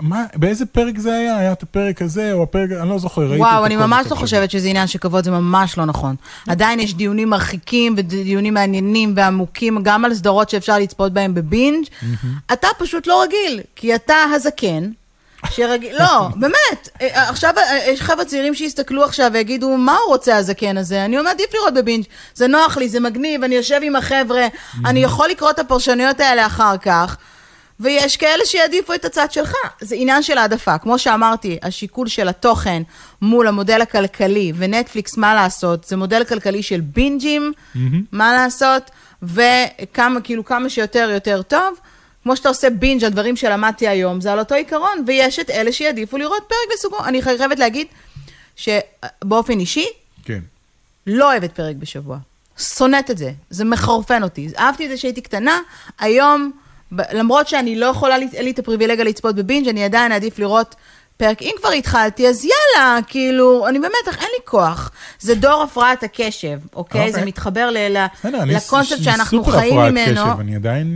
מה, באיזה פרק זה היה? היה את הפרק הזה, או הפרק, אני לא זוכר, ראיתי וואו, אני ממש לא. חושבת שזה עניין של כבוד, זה ממש לא נכון. עדיין יש דיונים מרחיקים ודיונים מעניינים ועמוקים, גם על סדרות שאפשר לצפות בהן בבינג'. אתה פשוט לא רגיל, כי אתה הזקן. שרגיל, לא, באמת, אה, עכשיו אה, יש חבר'ה צעירים שיסתכלו עכשיו ויגידו, מה הוא רוצה הזקן הזה? אני אומר, עדיף לראות בבינג', זה נוח לי, זה מגניב, אני יושב עם החבר'ה, אני יכול לקרוא את הפרשנויות האלה אחר כך. ויש כאלה שיעדיפו את הצד שלך. זה עניין של העדפה. כמו שאמרתי, השיקול של התוכן מול המודל הכלכלי, ונטפליקס, מה לעשות, זה מודל כלכלי של בינג'ים, מה לעשות, וכמה, כאילו, כמה שיותר יותר טוב. כמו שאתה עושה בינג' על דברים שלמדתי היום, זה על אותו עיקרון, ויש את אלה שיעדיפו לראות פרק בסוגו. אני חייבת להגיד שבאופן אישי, כן. לא אוהבת פרק בשבוע. שונאת את זה, זה מחרפן אותי. אהבתי את זה שהייתי קטנה, היום, למרות שאני לא יכולה, אין לי את הפריבילגיה לצפות בבינג', אני עדיין אעדיף לראות פרק. אם כבר התחלתי, אז יאללה, כאילו, אני במתח, אין לי כוח. זה דור הפרעת הקשב, אוקיי? אוקיי. זה מתחבר ל- ל- בסדר, אני לקונספט ס- שאנחנו סופר חיים הפרעת ממנו. קשב, אני עדיין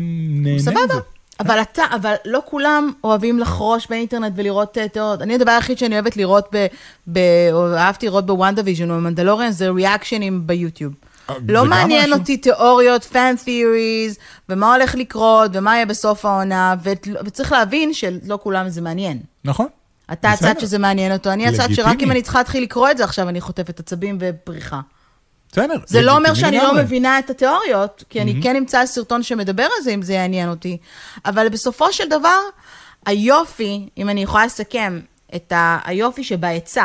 נהנה מזה. סבבה. אבל אתה, אבל לא כולם אוהבים לחרוש באינטרנט ולראות אה, תיאוריות. אני, הדבר היחיד שאני אוהבת לראות ב... ב או אהבתי לראות ב WandaVision או במנדלוריאן, זה reactionים ביוטיוב. אה, לא מעניין משהו. אותי תיאוריות, fan theories, ומה הולך לקרות, ומה יהיה בסוף העונה, ות- וצריך להבין שלא כולם זה מעניין. נכון. אתה. הצד שזה מעניין אותו, אני הצד שרק. אם אני צריכה להתחיל לקרוא את זה עכשיו, אני חוטפת עצבים ופריחה. בסדר. זה לא אומר שאני לא. מבינה את התיאוריות, כי אני כן אמצא סרטון שמדבר על זה, אם זה יעניין אותי. אבל בסופו של דבר, היופי, אם אני יכולה לסכם, את היופי שבעצה,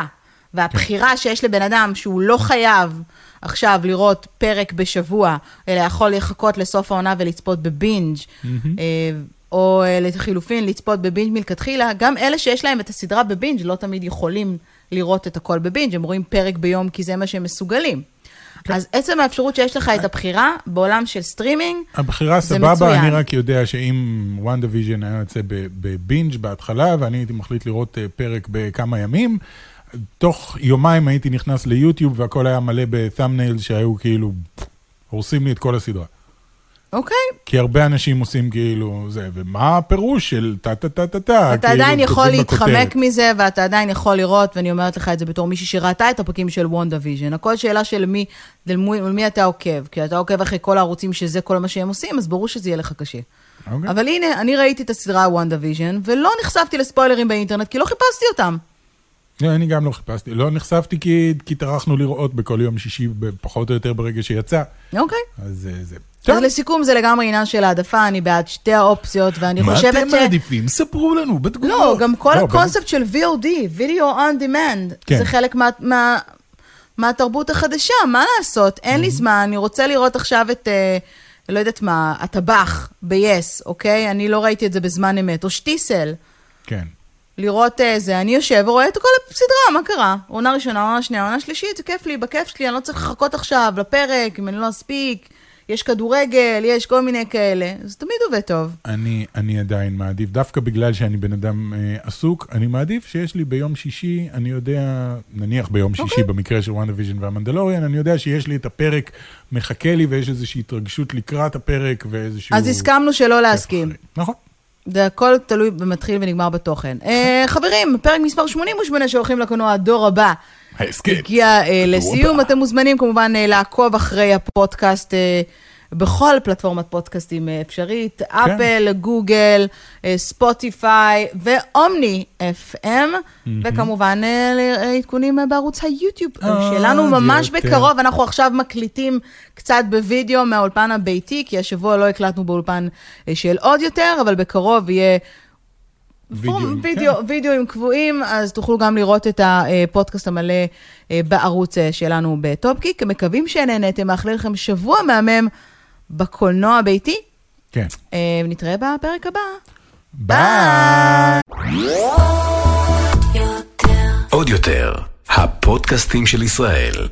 והבחירה שיש לבן אדם שהוא לא חייב עכשיו לראות פרק בשבוע, אלא יכול לחכות לסוף העונה ולצפות בבינג', אה, או אה, לחילופין לצפות ב binge מלכתחילה, גם אלה שיש להם את הסדרה ב binge לא תמיד יכולים לראות את הכל ב binge, הם רואים פרק ביום כי זה מה שהם מסוגלים. כן. אז עצם האפשרות שיש לך את הבחירה בעולם של סטרימינג, הבחירה זה סבבה, מצוין. אני רק יודע שאם WandaVision היה יוצא ב binge בהתחלה, ואני הייתי מחליט לראות אה, פרק בכמה ימים, תוך יומיים הייתי נכנס ליוטיוב והכל היה מלא ב thumbnails שהיו כאילו, הורסים לי את כל הסדרה. אוקיי, כי הרבה אנשים עושים כאילו זה, ומה הפירוש של טה-טה-טה-טה-טה? אתה כאילו, עדיין יכול. להתחמק מזה, ואתה עדיין יכול לראות, ואני אומרת לך את זה בתור מישהי שראתה את הפרקים של WandaVision. הכל שאלה של מי, של מי, מי אתה עוקב. כי אתה עוקב אחרי כל הערוצים שזה כל מה שהם עושים, אז ברור שזה יהיה לך קשה. אוקיי. אבל הנה, אני ראיתי את הסדרה WandaVision, ולא נחשפתי ל spoilerים באינטרנט, כי לא חיפשתי אותם. לא, אני גם לא חיפשתי, לא נחשפתי כי, כי טרחנו לראות בכל יום שישי, פחות או יותר ברגע שיצא, אוקיי. אז אה, זה. אז לסיכום, זה לגמרי עניין של העדפה, אני בעד שתי האופציות, ואני מה חושבת אתם ש... מעדיפים? ספרו לנו בתגובות. לא, גם כל לא, הקונספט של VOD, Video on Demand, כן. זה חלק מה, מה, מהתרבות החדשה, מה לעשות? אין לי זמן, אני רוצה לראות עכשיו את, אה, לא יודעת מה, הטבח ב-yes, אוקיי? אני לא ראיתי את זה בזמן אמת, או שטיסל. כן. לראות אה, זה, אני יושב ורואה את כל הסדרה, מה קרה? עונה ראשונה, עונה שנייה, עונה שלישית, זה כיף לי, בכיף שלי, אני לא צריך לחכות עכשיו לפרק, אם אני לא אספיק, יש כדורגל, יש כל מיני כאלה, זה תמיד עובד טוב. אני, אני עדיין מעדיף, דווקא בגלל שאני בן אדם אה, עסוק, אני מעדיף שיש לי ביום שישי, אני יודע, נניח ביום שישי אוקיי. במקרה של WandaVision והמנדלוריאן, אני יודע שיש לי את הפרק מחכה לי ויש איזושהי התרגשות לקראת הפרק ואיזשהו... אז הסכמנו שלא להסכים. נכון. זה הכל תלוי ומתחיל ונגמר בתוכן. אה, חברים, פרק מספר 88 שהולכים לקולנוע הדור הבא. ההסכת. הגיע אה, לסיום, אתם מוזמנים כמובן אה, לעקוב אחרי הפודקאסט אה, בכל פלטפורמת פודקאסטים אה, אפשרית, אפל, גוגל, ספוטיפיי ואומני FM, וכמובן ל- אה, עדכונים בערוץ היוטיוב עוד שלנו ממש יותר. בקרוב. אנחנו עכשיו מקליטים קצת בווידאו מהאולפן הביתי, כי השבוע לא הקלטנו באולפן אה, של עוד יותר, אבל בקרוב יהיה... וידאוים, וידאו, כן. קבועים, אז תוכלו גם לראות את הפודקאסט המלא אה, בערוץ אה, שלנו בטופקיק. מקווים שנהנתם, מאחלים לכם שבוע מהמם בקולנוע הביתי. כן. אה, נתראה בפרק הבא. ביי. עוד יותר, הפודקאסטים של ישראל.